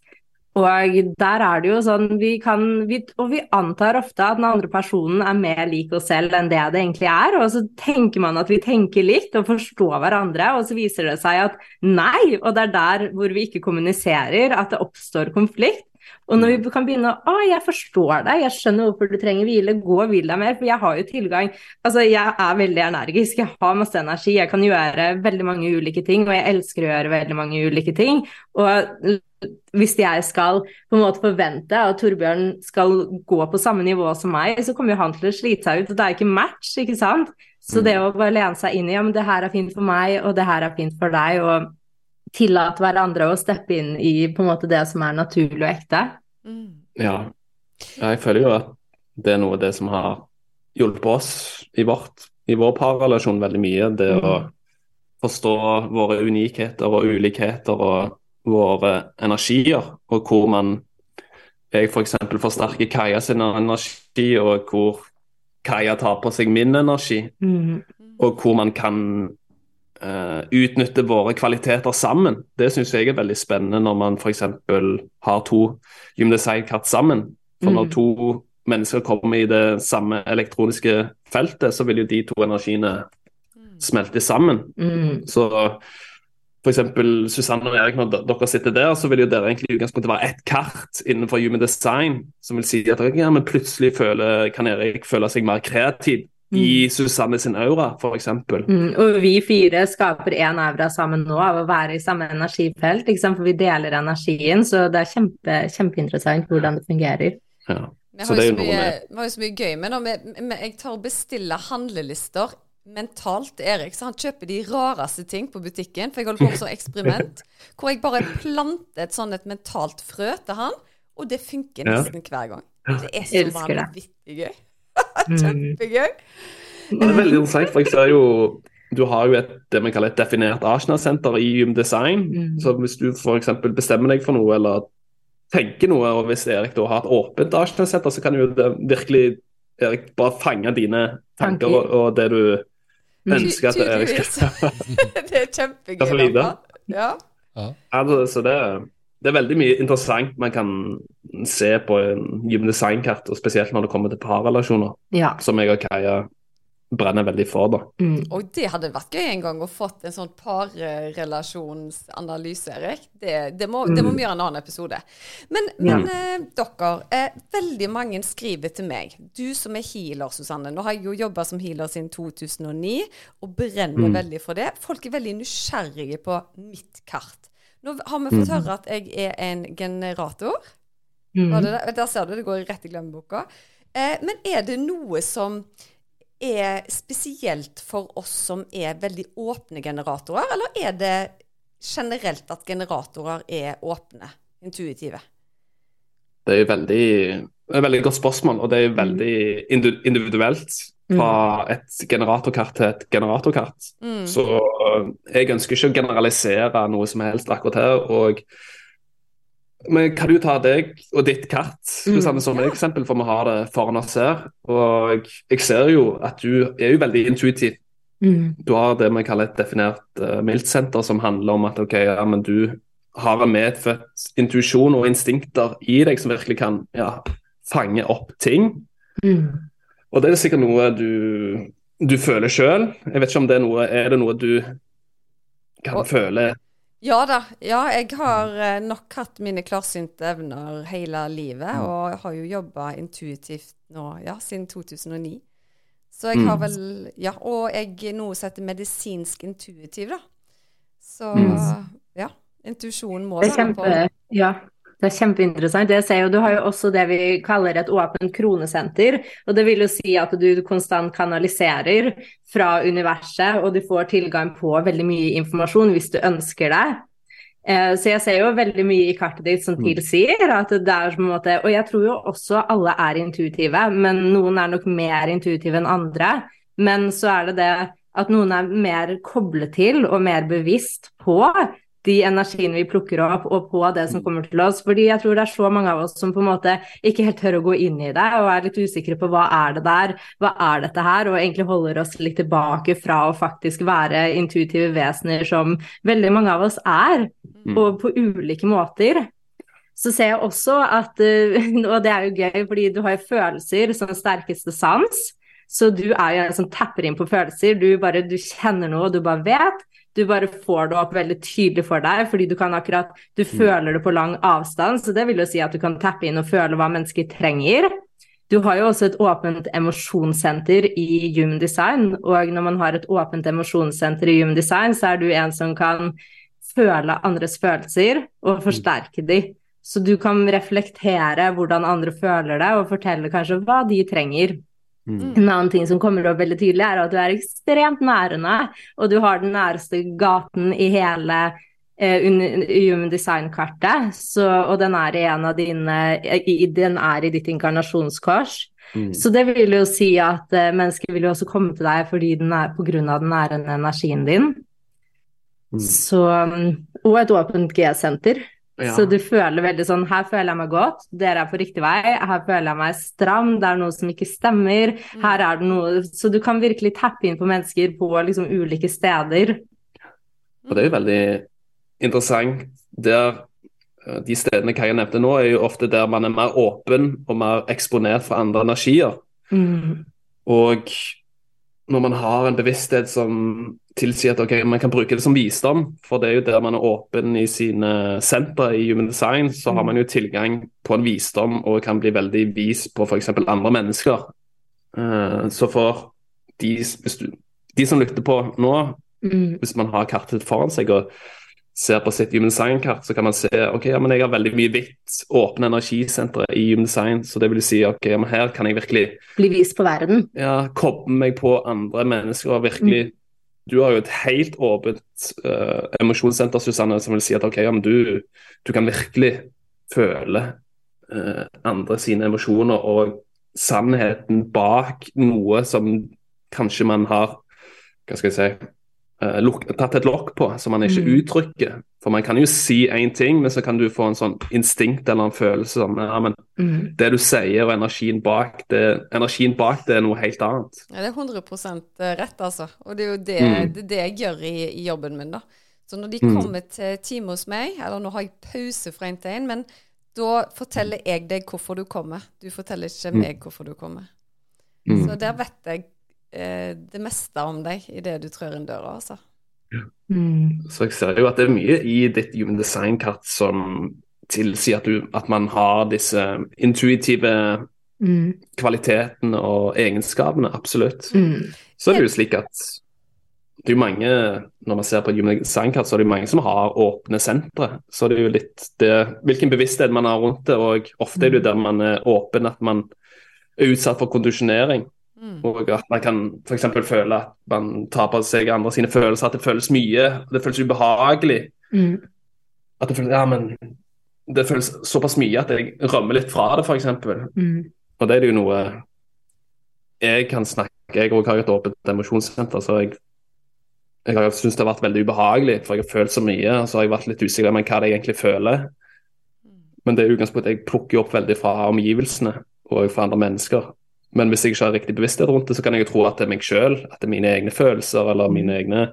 Og der er det jo sånn vi kan vi, Og vi antar ofte at den andre personen er mer lik oss selv enn det det egentlig er. Og så tenker man at vi tenker likt og forstår hverandre, og så viser det seg at nei. Og det er der hvor vi ikke kommuniserer, at det oppstår konflikt. Og når vi mm. kan begynne å Å, jeg forstår deg, jeg skjønner hvorfor du trenger hvile, gå og hvil deg mer. For jeg har jo tilgang Altså, jeg er veldig energisk, jeg har masse energi, jeg kan gjøre veldig mange ulike ting, og jeg elsker å gjøre veldig mange ulike ting. Og hvis jeg skal på en måte forvente at Torbjørn skal gå på samme nivå som meg, så kommer jo han til å slite seg ut. Og det er ikke match, ikke sant? Så det mm. å bare lene seg inn i ja, men det her er fint for meg, og det her er fint for deg. og tillate hverandre å steppe inn i på en måte det som er naturlig og ekte. Mm. Ja. jeg føler jo at det er noe av det som har hjulpet oss i, vårt, i vår parrelasjon veldig mye. Det mm. å forstå våre unikheter og ulikheter og våre energier, og hvor man jeg f.eks. For forsterker Kaja sin energi, og hvor Kaja tar på seg min energi. Mm. Og hvor man kan uh, utnytte våre kvaliteter sammen. Det syns jeg er veldig spennende når man f.eks. har to gymdesign-kart sammen. For når mm. to mennesker kommer i det samme elektroniske feltet, så vil jo de to energiene smelte sammen. Mm. Så f.eks. Susanne og Erik, når dere sitter der, så vil jo dere egentlig i utgangspunktet være ett kart innenfor human design, som vil si at ja, men plutselig føler, kan Erik føle seg mer kreativ i mm. Susanne sin aura, f.eks. Mm, og vi fire skaper én aura sammen nå av å være i samme energifelt, for vi deler energien. Så det er kjempe, kjempeinteressant hvordan det fungerer. Ja. Vi har, jo mye, vi har jo så mye gøy med det. jeg tar og bestiller handlelister mentalt Erik, så han kjøper de rareste ting på butikken. For jeg holder på med sånn eksperiment hvor jeg bare planter et sånn et mentalt frø til han, og det funker nesten hver gang. Det er så vanvittig gøy. Mm. Kjempegøy. Det er veldig interessant, for jeg ser jo du har jo et, det vi kaller et definert Arsenal-senter i Yum Design. Mm. Så hvis du f.eks. bestemmer deg for noe eller tenker noe, og hvis Erik da har et åpent Arsenal-senter, så kan jo det virkelig Erik bare fange dine tanker og, og, det du ønsker at Erik skal Det er kjempegøy. Ja. ja. Altså, så det det er veldig mye interessant man kan se på en human design-kart, og spesielt når det kommer til parrelasjoner, Ja. som jeg og Kaja brenner veldig for. da. Mm. Og det hadde vært gøy en gang å fått en sånn parrelasjonsanalyse, Erik. Det, det, må, det må vi gjøre en annen episode. Men, men eh, dere, eh, veldig mange skriver til meg. Du som er healer, Susanne. Nå har jeg jo jobba som healer siden 2009 og brenner veldig for det. Folk er veldig nysgjerrige på mitt kart. Nå har vi fått høre at jeg er en generator. Mm. det det? Der ser du, det går rett i glemmeboka. Eh, men er det noe som er spesielt for oss som er veldig åpne generatorer, eller er det generelt at generatorer er åpne, intuitive? Det er jo veldig, et veldig godt spørsmål, og det er veldig individuelt fra et generatorkart til et generatorkart. Mm. Så øh, jeg ønsker ikke å generalisere noe som helst akkurat her. og men kan du ta deg og ditt kart Susanne, som et eksempel, for vi har det foran oss her. Og jeg ser jo at du er jo veldig intuitiv. Mm. Du har det vi kaller et definert uh, miltsenter, som handler om at ok, ja, men du har en medfødt intuisjon og instinkter i deg som virkelig kan ja, fange opp ting. Mm. Og det er sikkert noe du, du føler sjøl. Jeg vet ikke om det er noe Er det noe du kan Og- føle Ja da. Ja, jeg har eh, nok hatt mine klarsynte evner hele livet, og har jo jobba intuitivt nå, ja, siden 2009. Så jeg har Mm. vel Ja, og jeg er noe som heter medisinsk intuitiv, da. Så Mm. ja. Intuisjonen må Det være på. ja, det er kjempeinteressant. Det ser jo, du har jo også det vi kaller et åpent kronesenter. og Det vil jo si at du konstant kanaliserer fra universet, og du får tilgang på veldig mye informasjon hvis du ønsker det. Eh, Så jeg ser jo veldig mye i kartet ditt som tilsier at det er på en måte Og jeg tror jo også alle er intuitive, men noen er nok mer intuitive enn andre. Men så er det det at noen er mer koblet til og mer bevisst på de energiene vi plukker opp, og på det som kommer til oss. Fordi jeg tror det er så mange av oss som på en måte ikke helt tør å gå inn i det, og er litt usikre på hva er det der, hva er dette her, og egentlig holder oss litt tilbake fra å faktisk være intuitive vesener som veldig mange av oss er, og på ulike måter. Så ser jeg også at, eh, og det er jo gøy, fordi du har jo følelser som sterkeste sans, så du er jo en som tapper inn på følelser. Du bare du kjenner noe, du bare vet. Du bare får det opp veldig tydelig for deg, fordi du kan akkurat Du føler det på lang avstand, så det vil jo si at du kan tappe inn og føle hva mennesker trenger. Du har jo også et åpent emosjonssenter i Human Design, og når man har et åpent emosjonssenter i Human Design, så er du en som kan føle andres følelser og forsterke de. Så du kan reflektere hvordan andre føler det, og fortelle kanskje hva de trenger. Mm. En annen ting som kommer opp veldig tydelig, er at du er ekstremt nærende, og du har den næreste gaten i hele eh, Human Design-kartet, og den er i en av dine i, Den er i ditt inkarnasjonskors. Mm. Så det vil jo si at eh, mennesker vil jo også komme til deg fordi den er på grunn av den nærende energien din. Mm. Så, mm, og et åpent G-senter. Ja. Så du føler veldig sånn Her føler jeg meg godt, dere er på riktig vei. Her føler jeg meg stram, det er noe som ikke stemmer. Her er det noe Så du kan virkelig tappe inn på mennesker på liksom ulike steder. Og det er jo veldig interessant. Der, eh, de stedene Kaja nevnte nå, er jo ofte der man er mer åpen og mer eksponert for andre energier. Mm. Og når man har en bevissthet som tilsier at okay, man kan bruke det som visdom, for det er jo der man er åpen i sine sentre i Human Design, så har man jo tilgang på en visdom og kan bli veldig vis på f.eks. andre mennesker. Eh, så for de, de som lytter på nå, Mm. hvis man har kartet foran seg og ser på sitt Human Design-kart, så kan man se ok, ja, men jeg har veldig mye hvitt, åpne energisentre i Human Design, så det vil si ok, ja, men her kan jeg virkelig Bli vist på verden. ja, koble meg på andre mennesker og virkelig Du har jo et helt åpent uh, emosjonssenter, Susanne, som vil si at ok, ja, men du, du kan virkelig føle uh, andre sine emosjoner og sannheten bak noe som kanskje man har Hva skal jeg si tatt et lokk på, som man ikke Mm. uttrykker. For man kan jo si én ting, men så kan du få en sånn instinkt eller en følelse som ja, men Mm. det du sier og energien bak det, energien bak det er noe helt annet. Ja, det er 100 rett, altså. Og det er jo det, Mm. det, det jeg gjør i, i jobben min, da. Så når de Mm. kommer til time hos meg, eller nå har jeg pause fra en til en, men da forteller jeg deg hvorfor du kommer. Du forteller ikke Mm. meg hvorfor du kommer. Mm. Så der vet jeg eh, det meste om deg idet du trør inn døra, altså. Mm. Så jeg ser jo at det er mye i ditt human design-kart som tilsier at, du, at man har disse intuitive Mm. kvalitetene og egenskapene. Absolutt. Mm. Så er det jo slik at det er jo mange, når man ser på human design-kart, så er det jo mange som har åpne sentre. Så det er jo litt det, hvilken bevissthet man har rundt det, og ofte er det jo der man er åpen at man er utsatt for kondisjonering. Mm. Og at man kan f.eks. føle at man tar på seg andre sine følelser, at det føles mye, det føles ubehagelig. Mm. At det føles, ja, men det føles såpass mye at jeg rømmer litt fra det, f.eks. Mm. Og det er jo noe jeg kan snakke Jeg også har et åpent emosjonssenter, så jeg, jeg har syntes det har vært veldig ubehagelig, for jeg har følt så mye. Og så har jeg vært litt usikker på hva det egentlig føler. Men det er utgangspunktet jeg plukker opp veldig fra omgivelsene og fra andre mennesker. Men hvis jeg ikke har riktig bevissthet rundt det, så kan jeg jo tro at det er meg sjøl, at det er mine egne følelser eller mine egne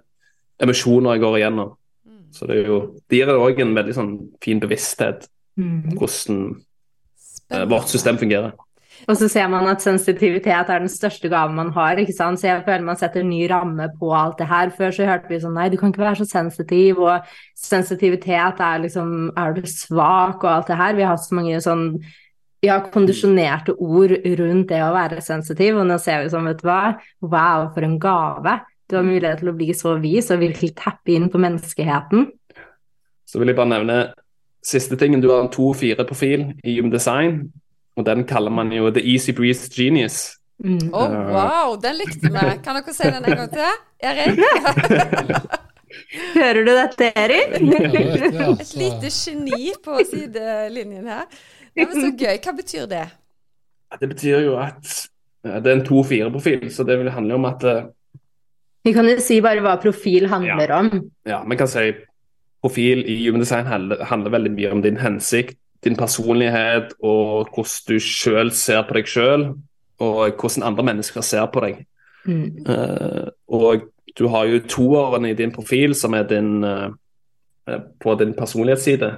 emosjoner jeg går igjennom. Mm. Så det, er jo, det gir òg en veldig sånn fin bevissthet Mm. hvordan eh, vårt system fungerer. Og så ser man at sensitivitet er den største gaven man har. ikke sant? Så jeg føler man setter ny ramme på alt det her. Før så hørte vi sånn nei, du kan ikke være så sensitiv, og sensitivitet er liksom Er du svak, og alt det her. Vi har så mange sånn ja, kondisjonerte ord rundt det å være sensitiv, og nå ser vi sånn, vet du hva, wow, for en gave. Du har mulighet til å bli så vis og virkelig tappe inn på menneskeheten. Så vil jeg bare nevne siste tingen. Du har en 2-4-profil i Human Design, og den kaller man jo The Easy Breeze Genius. Mm. Å, wow, den likte vi. Kan dere si den en gang til? Erik? Hører du dette, Erik? Jeg, Et altså. lite geni på sidelinjen her. Ja, men så gøy. Hva betyr det? Det betyr jo at det er en 2-4-profil, så det vil handle om at eh, Vi kan jo si bare hva profil handler om. ja, man kan si profil i Human Design handler, handler veldig mye om din hensikt, din personlighet og hvordan du sjøl ser på deg sjøl, og hvordan andre mennesker ser på deg. Mm. Uh, og du har jo toårene i din profil som er din eh, på din personlighetsside.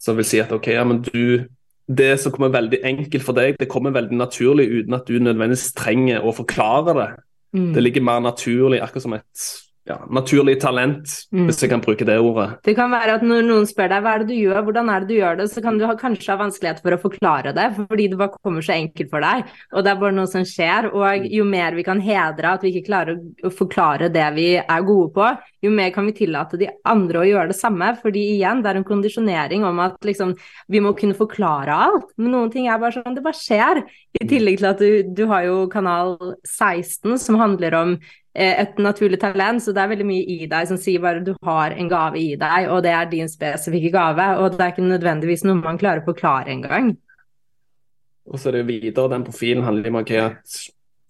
Som vil si at ok, ja, men du Det som kommer veldig enkelt for deg, det kommer veldig naturlig uten at du nødvendigvis trenger å forklare det. Mm. Det ligger mer naturlig, akkurat som et ja, naturlig talent, Mm. hvis jeg kan bruke det ordet. Det kan være at når noen spør deg hva er det du gjør, hvordan er det du gjør det, så kan du ha, kanskje ha vanskelighet for å forklare det, fordi det bare kommer så enkelt for deg. Og det er bare noe som skjer. Og jo mer vi kan hedre at vi ikke klarer å- forklare det vi er gode på, jo mer kan vi tillate de andre å gjøre det samme. Fordi igjen, det er en kondisjonering om at liksom, vi må kunne forklare alt. Men noen ting er bare sånn, det bare skjer. I tillegg til at du, du har jo kanal 16 som handler om et naturlig talent, så det er veldig mye i deg som sier bare du har en gave i deg, og det er din spesifikke gave, og det er ikke nødvendigvis noe man klarer å forklare engang. Og så er det videre, den profilen handler om okay, at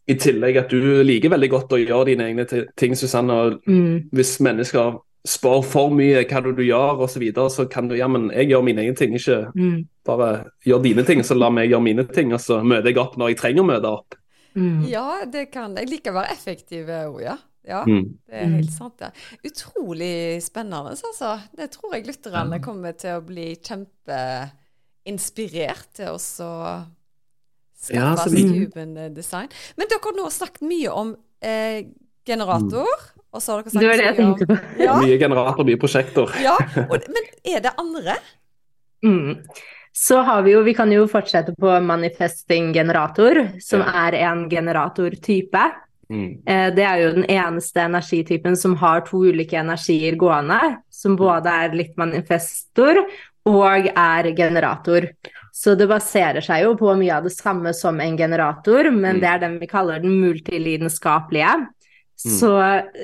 i tillegg at du liker veldig godt å gjøre dine egne ting, Susanne. og Mm. Hvis mennesker spør for mye hva du, gjør osv., så, videre, så kan du ja, men jeg gjør mine egne ting, ikke Mm. bare gjør dine ting, så la meg gjøre mine ting, og så møter jeg opp når jeg trenger å møte opp. Mm. Ja, det kan Jeg liker å være effektiv òg, ja. Ja, Mm. det er helt sant, Ja. Utrolig spennende, altså. Det tror jeg lytterne kommer til å bli kjempeinspirert til å skaffe Ja, så seg human design. Men dere har nå snakket mye om eh, generator, og så har dere Det var det jeg tenkte på. ja, Mye generator, mye prosjektor. ja, og, Men er det andre? Mm. Så har vi jo, vi kan jo fortsette på manifesting generator, som Ja. er en generatortype. Mm. Eh, Det er jo den eneste energitypen som har to ulike energier gående, som både er litt manifestor og er generator. Så det baserer seg jo på mye av det samme som en generator, men Mm. det er den vi kaller den multilidenskapelige. Så,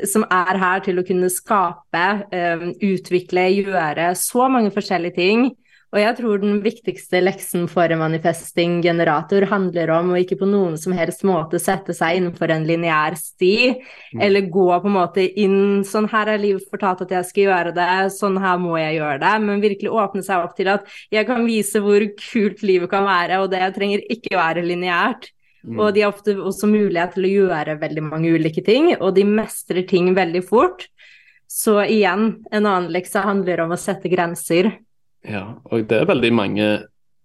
som er her til å kunne skape, um, utvikle, gjøre så mange forskjellige ting. Og jeg tror den viktigste leksen for en manifesting generator handler om å ikke på noen som helst måte sette seg innenfor en lineær sti, Mm. eller gå på en måte inn sånn her er livet fortalt at jeg skal gjøre det, sånn her må jeg gjøre det, men virkelig åpne seg opp til at jeg kan vise hvor kult livet kan være, og det trenger ikke være lineært. Mm. Og de har ofte også mulighet til å gjøre veldig mange ulike ting, og de mestrer ting veldig fort. Så igjen, en annen lekse handler om å sette grenser. Ja, og det er veldig mange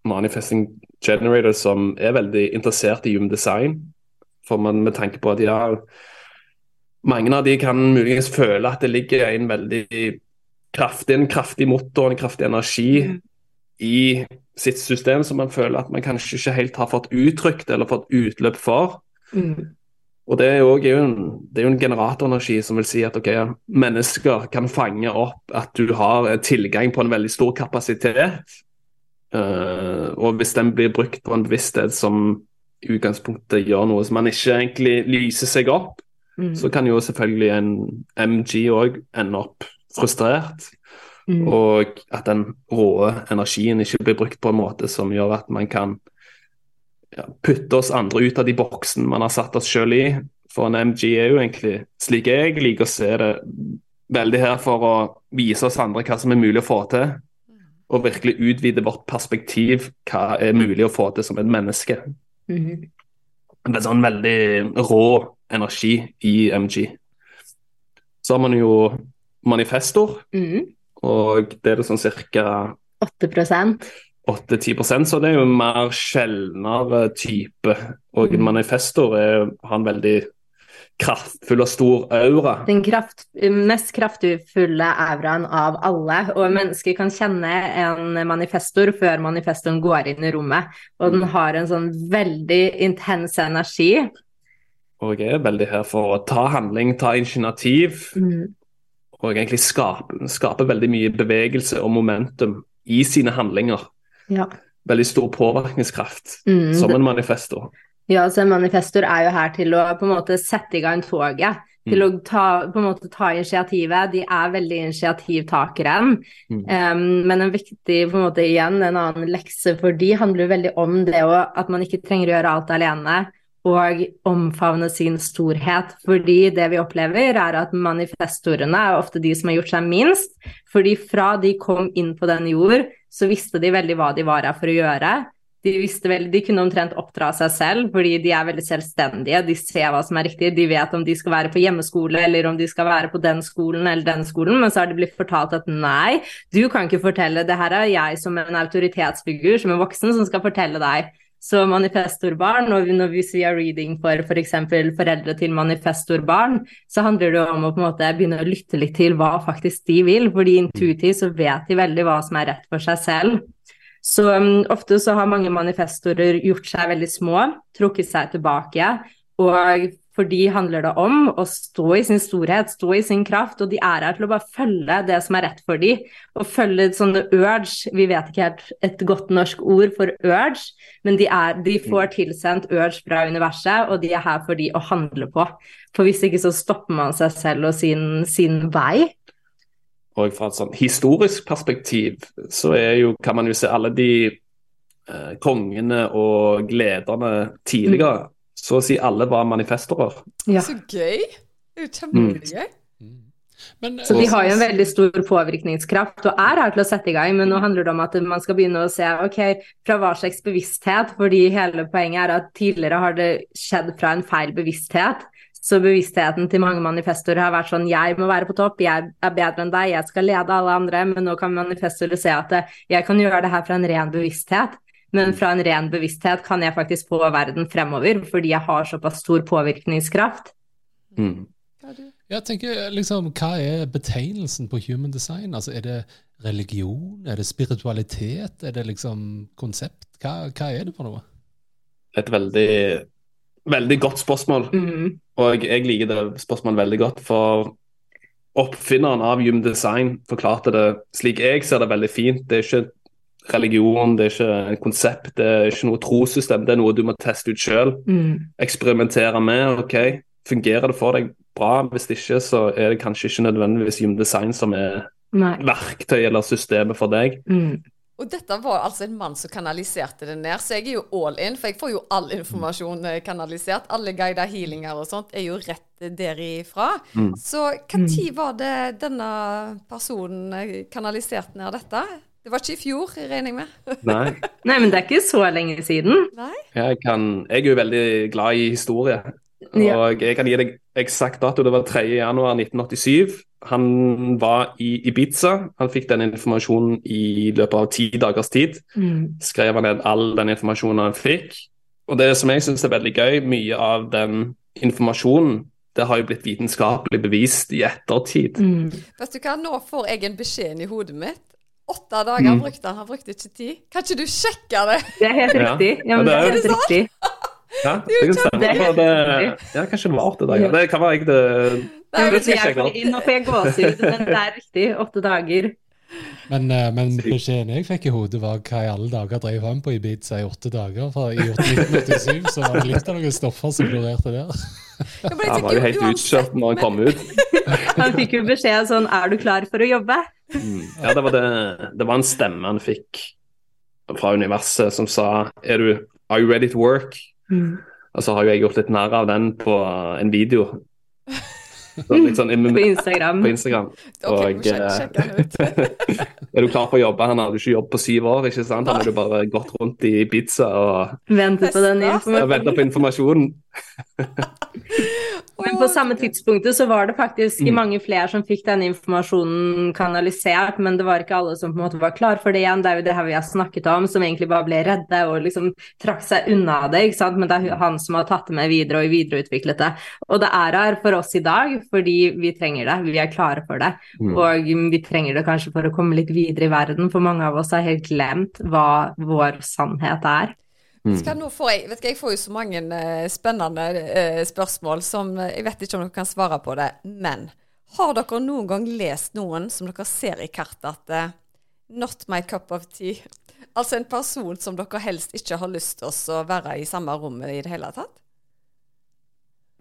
manifesting generators som er veldig interessert i human design. For man, med tanke på at ja, mange av de kan muligens føle at det ligger en veldig kraftig, en kraftig motor, en kraftig energi Mm. i sitt system som man føler at man kanskje ikke helt har fått uttrykt eller fått utløp for. Mm. Og det er jo, er jo en, det er jo en generatorenergi som vil si at ok, mennesker kan fange opp at du har eh, tilgang på en veldig stor kapasitet. Uh, og hvis den blir brukt på en bevissthet som i utgangspunktet gjør noe som man ikke egentlig lyser seg opp, Mm. så kan jo selvfølgelig en MG òg ende opp frustrert. Mm. Og at den rå energien ikke blir brukt på en måte som gjør at man kan ja, putte oss andre ut av de boksene man har satt oss sjøl i. For en MG er jo egentlig, slik jeg liker å se det, veldig her for å vise oss andre hva som er mulig å få til. Og virkelig utvide vårt perspektiv, hva er mulig å få til som et menneske. Mm. Det er sånn veldig rå energi i MG. Så har man jo manifestor, Mm. og det er det sånn cirka 8 8-10 så det er jo en mer sjeldnere type. Og en Mm. manifestor er, har en veldig kraftfull og stor aura. Den kraft, mest kraftfulle auraen av alle, og mennesker kan kjenne en manifestor før manifestoren går inn i rommet. Og den har en sånn veldig intens energi. Og jeg er veldig her for å ta handling, ta initiativ, Mm. og egentlig skape, skape veldig mye bevegelse og momentum i sine handlinger. Ja. Veldig stor påvirkningskraft Mm. som en manifestor. Ja, så en manifestor er jo her til å på en måte sette i gang toget. Til å ta, på en måte ta initiativet. De er veldig initiativtakere. Mm. Um, men en viktig, på en måte igjen, en annen lekse for de handler veldig om det også at man ikke trenger å gjøre alt alene. Og omfavne sin storhet. Fordi det vi opplever, er at manifestorene er ofte de som har gjort seg minst. Fordi fra de kom inn på den jord, så visste de veldig hva de var her for å gjøre. De, visste vel, de kunne omtrent oppdra seg selv, fordi de er veldig selvstendige. De ser hva som er riktig. De vet om de skal være på hjemmeskole, eller om de skal være på den skolen eller den skolen. Men så har det blitt fortalt at nei, du kan ikke fortelle. Det her er jeg som en autoritetsfigur, som en voksen, som skal fortelle deg. Så manifestorbarn, og når vi sier reading for f.eks. For foreldre til manifestorbarn, så handler det om å på en måte begynne å lytte litt til hva faktisk de vil. fordi intuitivt så vet de veldig hva som er rett for seg selv. Så um, ofte så har mange manifestorer gjort seg veldig små, trukket seg tilbake. Og for de handler det om å stå i sin storhet, stå i sin kraft, og de er her til å bare følge det som er rett for de, og følge sånne urge. Vi vet ikke helt et godt norsk ord for urge, men de, er, de får tilsendt urge fra universet, og de er her for de å handle på. For hvis ikke så stopper man seg selv og sin, sin vei. Og fra et sånn historisk perspektiv så er jo, kan man jo se alle de eh, kongene og lederne tidligere. Så å si alle var manifestorer. Ja. Så gøy! Det er jo kjempegøy. Mm. Men, Så de har jo en veldig stor påvirkningskraft og er her til å sette i gang, men nå handler det om at man skal begynne å se ok, fra hva slags bevissthet, fordi hele poenget er at tidligere har det skjedd fra en feil bevissthet. Så bevisstheten til mange manifestorer har vært sånn jeg må være på topp, jeg er bedre enn deg, jeg skal lede alle andre, men nå kan manifestorer se at jeg kan gjøre det her fra en ren bevissthet. Men fra en ren bevissthet kan jeg faktisk få verden fremover, fordi jeg har såpass stor påvirkningskraft. Mm. Jeg tenker liksom, Hva er betegnelsen på human design? Altså, Er det religion? Er det spiritualitet? Er det liksom konsept? Hva, hva er det for noe? Et veldig, veldig godt spørsmål. Mm. Og jeg liker det spørsmålet veldig godt, for oppfinneren av Human Design forklarte det slik jeg ser det veldig fint. Det er ikke religion, det er ikke et konsept, det er ikke noe trossystem. Det er noe du må teste ut sjøl, Mm. eksperimentere med. ok, Fungerer det for deg bra? Hvis ikke, så er det kanskje ikke nødvendigvis Human Design som er Nei. verktøy eller systemet for deg. Mm. Og dette var altså en mann som kanaliserte det ned, så jeg er jo all in, for jeg får jo all informasjon eh, kanalisert. Alle guider healinger og sånt er jo rett derifra. Mm. Så når var det denne personen eh, kanaliserte ned dette? Det var ikke i fjor, regner jeg med? Nei. Nei, men det er ikke så lenge siden. Nei? Jeg, kan, jeg er jo veldig glad i historie. Ja. Og jeg kan gi deg eksakt dato. Det var 3. januar 1987. Han var i Ibiza. Han fikk den informasjonen i løpet av ti dagers tid. Mm. Skrev han ned all den informasjonen han fikk. Og det som jeg syns er veldig gøy, mye av den informasjonen det har jo blitt vitenskapelig bevist i ettertid. Mm. Vet du hva, nå får jeg en beskjed i hodet mitt. Åtte dager Mm. brukte han, han brukte ikke ti. Kan ikke du sjekke det? Det er helt riktig. Ja, men det det er- er helt riktig. Ja, det kan stemme. Det er det, ja, kanskje det var åtte dager. Det kan være jeg det det jeg sjekke får- opp. Nå får jeg det er riktig. Åtte dager. Men, eh, men beskjeden jeg fikk i hodet, var hva i alle dager drev han på Ibiza i åtte dager? For i 1987 så var det litt av noen stoffer som florerte der. Ja, Han var jo helt utkjørt når han kom ut. Han fikk jo beskjed sånn Er du klar for å jobbe? Ja, det var, det, det var en stemme han fikk fra universet som sa er du, Are you ready to work? Og så har jo jeg gjort litt narr av den på en video. Sånn, På Instagram. på Instagram. Ok, vi Og, eh, sjekke ut. Er du klar for å jobbe? Han hadde ikke jobb på syv år, ikke sant? Han hadde bare gått rundt i pizza og Ventet på den informasjonen. venta på informasjonen. Men på samme tidspunktet så var det faktisk Mm. mange flere som fikk denne informasjonen kanalisert, men det var ikke alle som på en måte var klar for det igjen. Det er jo det her vi har snakket om, som egentlig bare ble redde og liksom trakk seg unna det, ikke sant. Men det er han som har tatt det med videre og videreutviklet det. Og det er her for oss i dag fordi vi trenger det, vi er klare for det. Mm. Og vi trenger det kanskje for å komme litt videre i verden, for mange av oss har helt glemt hva vår sannhet er. Mm. Skal nå får jeg, vet ikke, jeg får jo så mange uh, spennende uh, spørsmål som uh, jeg vet ikke om dere kan svare på det. Men har dere noen gang lest noen som dere ser i kartet at Not my cup of tea. Altså en person som dere helst ikke har lyst til å være i samme rommet i det hele tatt?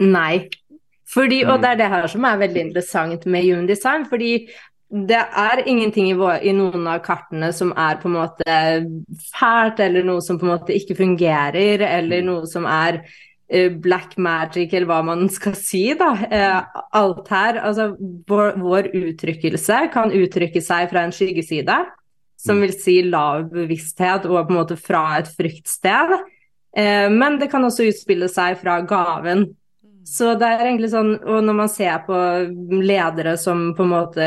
Nei. Fordi, og Mm. det er det her som er veldig interessant med human design, fordi det er ingenting i, vår, i noen av kartene som er på en måte fælt, eller noe som på en måte ikke fungerer, eller noe som er eh, black magic, eller hva man skal si, da. Eh, alt her, altså vår, vår uttrykkelse kan uttrykke seg fra en skyggeside, som vil si lav bevissthet og på en måte fra et fryktsted. Eh, men det kan også utspille seg fra gaven. Så det er egentlig sånn, og når man ser på ledere som på en måte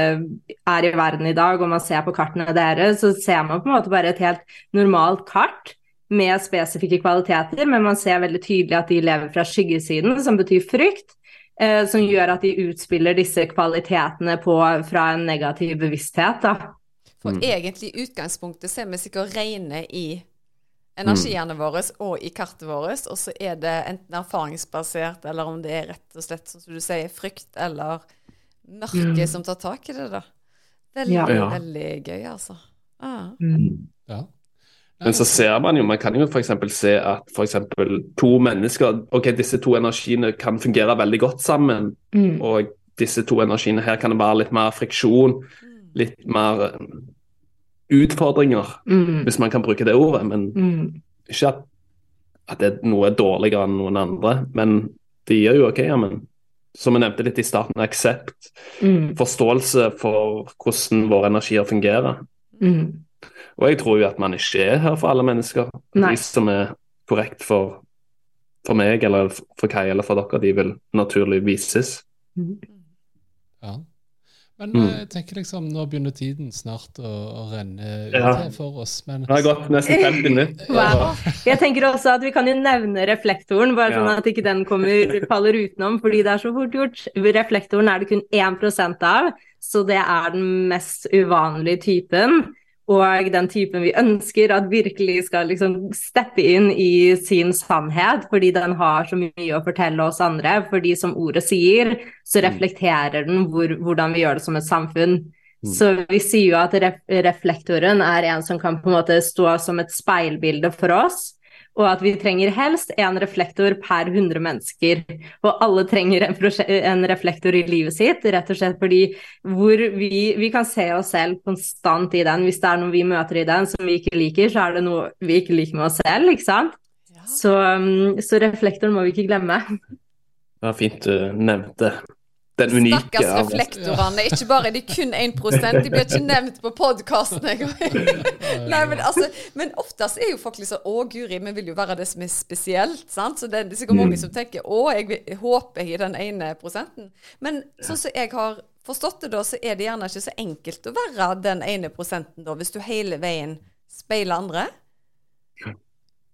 er i verden i dag, og man ser på kartene deres, så ser man på en måte bare et helt normalt kart med spesifikke kvaliteter, men man ser veldig tydelig at de lever fra skyggesiden, som betyr frykt, eh, som gjør at de utspiller disse kvalitetene på, fra en negativ bevissthet. Da. For Mm. egentlig i utgangspunktet så er vi sikkert rene i energiene våre og i kartet vårt, og så er det enten erfaringsbasert, eller om det er rett og slett, som du sier, frykt eller mørke som tar tak i det, da. Veldig, Ja. Veldig gøy, altså. Ah. Ja. Men så ser man jo, man kan jo f.eks. se at for eksempel to mennesker Ok, disse to energiene kan fungere veldig godt sammen. Mm. Og disse to energiene her kan det være litt mer friksjon, litt mer utfordringer, Mm. hvis man kan bruke det ordet. Men Mm. ikke at, at det er noe dårligere enn noen andre. Men det gir jo OK, ja, men som jeg nevnte litt i starten, aksept. Mm. Forståelse for hvordan våre energier fungerer. Mm. Og jeg tror jo at man ikke er her for alle mennesker. Nei. De som er korrekt for, for meg eller for Kai eller for dere, de vil naturlig vises. Ja. Men Mm. eh, jeg tenker liksom, nå begynner tiden snart å, å renne ut Ja. for oss. Men Det har gått nesten 50 minutter. Wow. Jeg tenker også at vi kan jo nevne reflektoren, bare sånn at ikke den kommer, faller utenom, fordi det er så fort gjort. Reflektoren er det kun 1% av, så det er den mest uvanlige typen. Og den typen vi ønsker at virkelig skal liksom steppe inn i sin sannhet, fordi den har så mye å fortelle oss andre. Fordi som ordet sier, så reflekterer den hvor, hvordan vi gjør det som et samfunn. Så vi sier jo at ref reflektoren er en som kan på en måte stå som et speilbilde for oss, og at vi trenger helst en reflektor per 100 mennesker. Og alle trenger en, en reflektor i livet sitt, rett og slett fordi hvor vi, vi kan se oss selv konstant i den. Hvis det er noe vi møter i den som vi ikke liker, så er det noe vi ikke liker med oss selv, ikke sant? Ja. Så, um, så reflektoren må vi ikke glemme. Det var fint du nevnte den unike. Stakkars reflektorene. Ikke bare er de kun 1% de blir ikke nevnt på podkasten engang. Nei, men, altså, men oftest er jo folk liksom Å, guri, vi vil jo være det som er spesielt. sant? Så det er sikkert mange som tenker Å, jeg vil, håper jeg er den ene prosenten. Men sånn som jeg har forstått det, da, så er det gjerne ikke så enkelt å være den ene prosenten, da, hvis du hele veien speiler andre.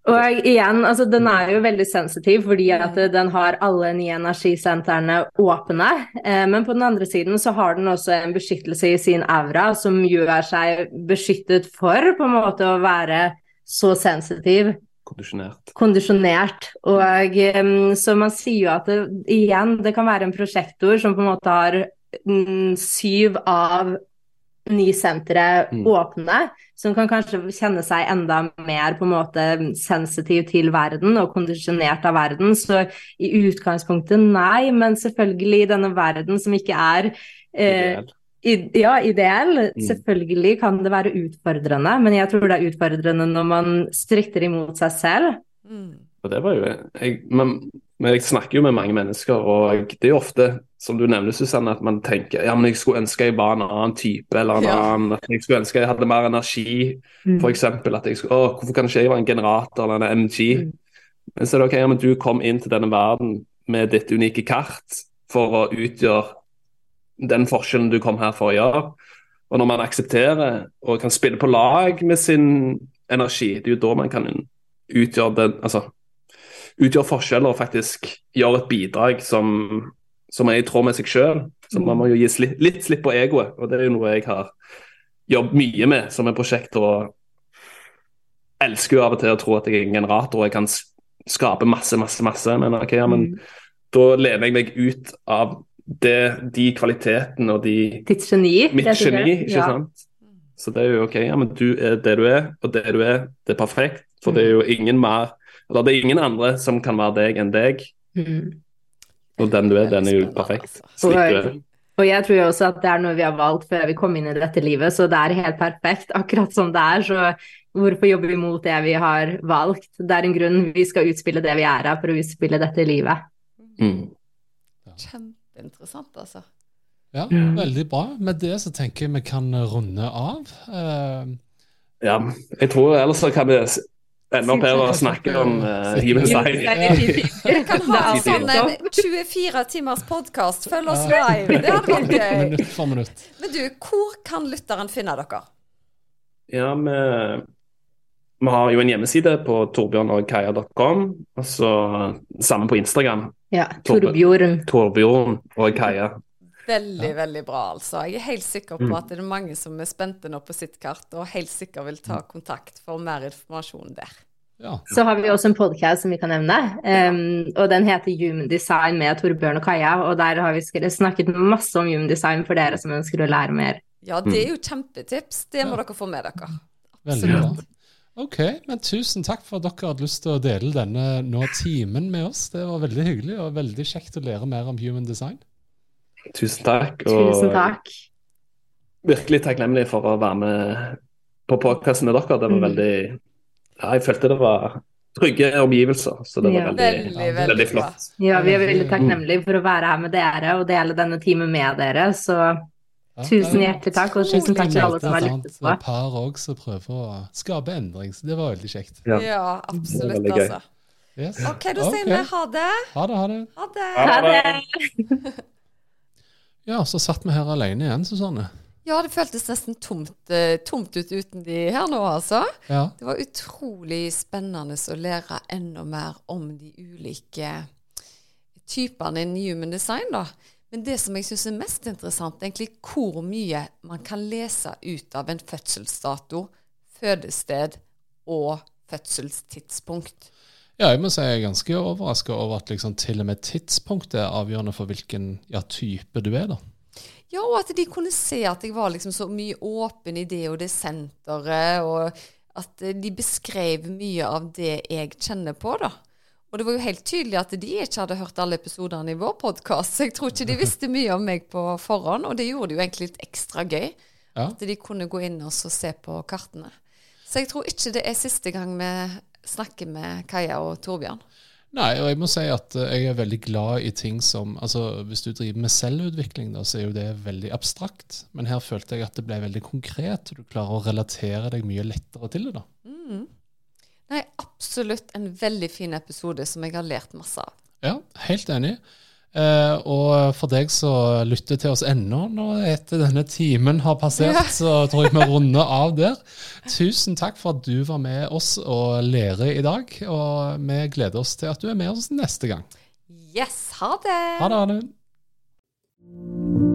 Og igjen, altså den er jo veldig sensitiv fordi at den har alle ni energisentrene åpne. Eh, men på den andre siden så har den også en beskyttelse i sin aura som gjør seg beskyttet for på en måte å være så sensitiv. Kondisjonert. Kondisjonert. Og så man sier jo at det, igjen, det kan være en prosjektor som på en måte har mm, syv av ni sentre Mm. åpne, som kan kanskje kjenne seg enda mer på en måte sensitiv til verden og kondisjonert av verden. Så i utgangspunktet nei, men selvfølgelig i denne verden som ikke er eh, Ideell. i, ja, ideell. Mm. Selvfølgelig kan det være utfordrende, men jeg tror det er utfordrende når man stritter imot seg selv. Mm. Og det var jo jeg, men, men jeg snakker jo med mange mennesker, og det er jo ofte, som du nevner, Susanne, at man tenker ja, men jeg skulle ønske jeg var en annen type, eller en Ja. annen, at jeg skulle ønske jeg hadde mer energi, Mm. eksempel, at jeg skulle, å, hvorfor kan ikke jeg være en generator eller en MG? Mm. Men så er det ok, ja, men du kom inn til denne verden med ditt unike kart for å utgjøre den forskjellen du kom her for å gjøre. Og når man aksepterer og kan spille på lag med sin energi, det er jo da man kan utgjøre den, altså utgjøre forskjeller og faktisk gjør et bidrag som, som er i tråd med seg sjøl. Så man må jo gi sli, litt slipp på egoet, og det er jo noe jeg har jobbet mye med som en prosjekt. og elsker jo av og til å tro at jeg er en generator og jeg kan skape masse, masse, masse. Men ok, ja, men Mm. da lener jeg meg ut av det, de kvalitetene og de Ditt geni. Mitt geni, ikke Ja. sant? Så det er jo ok, ja, men du er det du er, og det du er, det er perfekt. For det er jo ingen mer Eller det er ingen andre som kan være deg enn deg. Mm. Og den du er, den er jo perfekt. altså. Slik du er. Og jeg tror jo også at det er noe vi har valgt før vi kom inn i dette livet, så det er helt perfekt akkurat som det er. Så hvorfor jobbe imot det vi har valgt? Det er en grunn vi skal utspille det vi er her for å utspille dette livet. Mm. Kjempeinteressant, altså. Ja, Mm. veldig bra. Med det så tenker jeg vi kan runde av. Uh... Ja, jeg tror ellers så kan vi s- ende opp her og snakke om uh, human. Vi kan ha Det er sånn en 24 timers podkast. Følg oss live. Det hadde vært gøy. minutt for minutt. Men du, hvor kan lytteren finne dere? Ja, vi, vi har jo en hjemmeside på torbjørnogkaja.com, og så samme på Instagram. Ja, Torbjørn. Torbjørn og Kaja. Veldig, veldig bra, altså. Jeg er helt sikker på Mm. at det er mange som er spente nå på sitt kart, og helt sikkert vil ta kontakt for mer informasjon der. Ja. Så har vi også en podkast som vi kan nevne, Um, og den heter Human Design med Torbjørn og Kaja. Og der har vi snakket masse om human design for dere som ønsker å lære mer. Ja, det er jo kjempetips. Det må Ja. dere få med dere. Veldig bra. Absolutt. Ok, men tusen takk for at dere hadde lyst til å dele denne nå timen med oss. Det var veldig hyggelig og veldig kjekt å lære mer om human design. Tusen takk. Og Tusen takk. virkelig takknemlig for å være med på podkasten med dere. Det var Mm. veldig Ja, jeg følte det var trygge omgivelser, så det var Ja. veldig, Veldig, veldig veldig flott. Ja, vi er veldig takknemlige for å være her med dere og dele denne timen med dere. Så tusen er- hjertelig takk, og tusen takk til alle som har Et lyttet på. Et par òg som prøver å skape endring, så det var veldig kjekt. Ja. Ja, absolutt, altså. Yes. OK, da sier vi det. ha det. Ha det, ha det. Ha det. Ja. Så satt vi her alene igjen, Susanne. Ja, det føltes nesten tomt, eh, tomt ut uten de her nå, altså. Ja. Det var utrolig spennende å lære enda mer om de ulike typene innen human design, da. Men det som jeg syns er mest interessant, er egentlig hvor mye man kan lese ut av en fødselsdato, fødested og fødselstidspunkt. Ja, jeg må si jeg er ganske overraska over at liksom til og med tidspunktet er avgjørende for hvilken ja, type du er, da. Ja, og at de kunne se at jeg var liksom så mye åpen i det og det senteret, og at eh, de beskrev mye av det jeg kjenner på, da. Og det var jo helt tydelig at de ikke hadde hørt alle episodene i vår podkast, så jeg tror ikke de visste mye om meg på forhånd, og det gjorde det jo egentlig litt ekstra gøy. Ja. At de kunne gå inn og så se på kartene. Så jeg tror ikke det er siste gang vi snakker med Kaja og Torbjørn. Nei, og jeg må si at eh, jeg er veldig glad i ting som altså Hvis du driver med selvutvikling, da, så er jo det veldig abstrakt. Men her følte jeg at det ble veldig konkret, og du klarer å relatere deg mye lettere til det. da. Mm. Nei, absolutt en veldig fin episode som jeg har lært masse av. Ja, helt enig. Eh, og for deg som lytter til oss ennå når etter denne timen har passert, Ja. så tror jeg vi runder av der. Tusen takk for at du var med oss og lærer i dag. Og vi gleder oss til at du er med oss neste gang. Yes, ha det! Ha det. Ha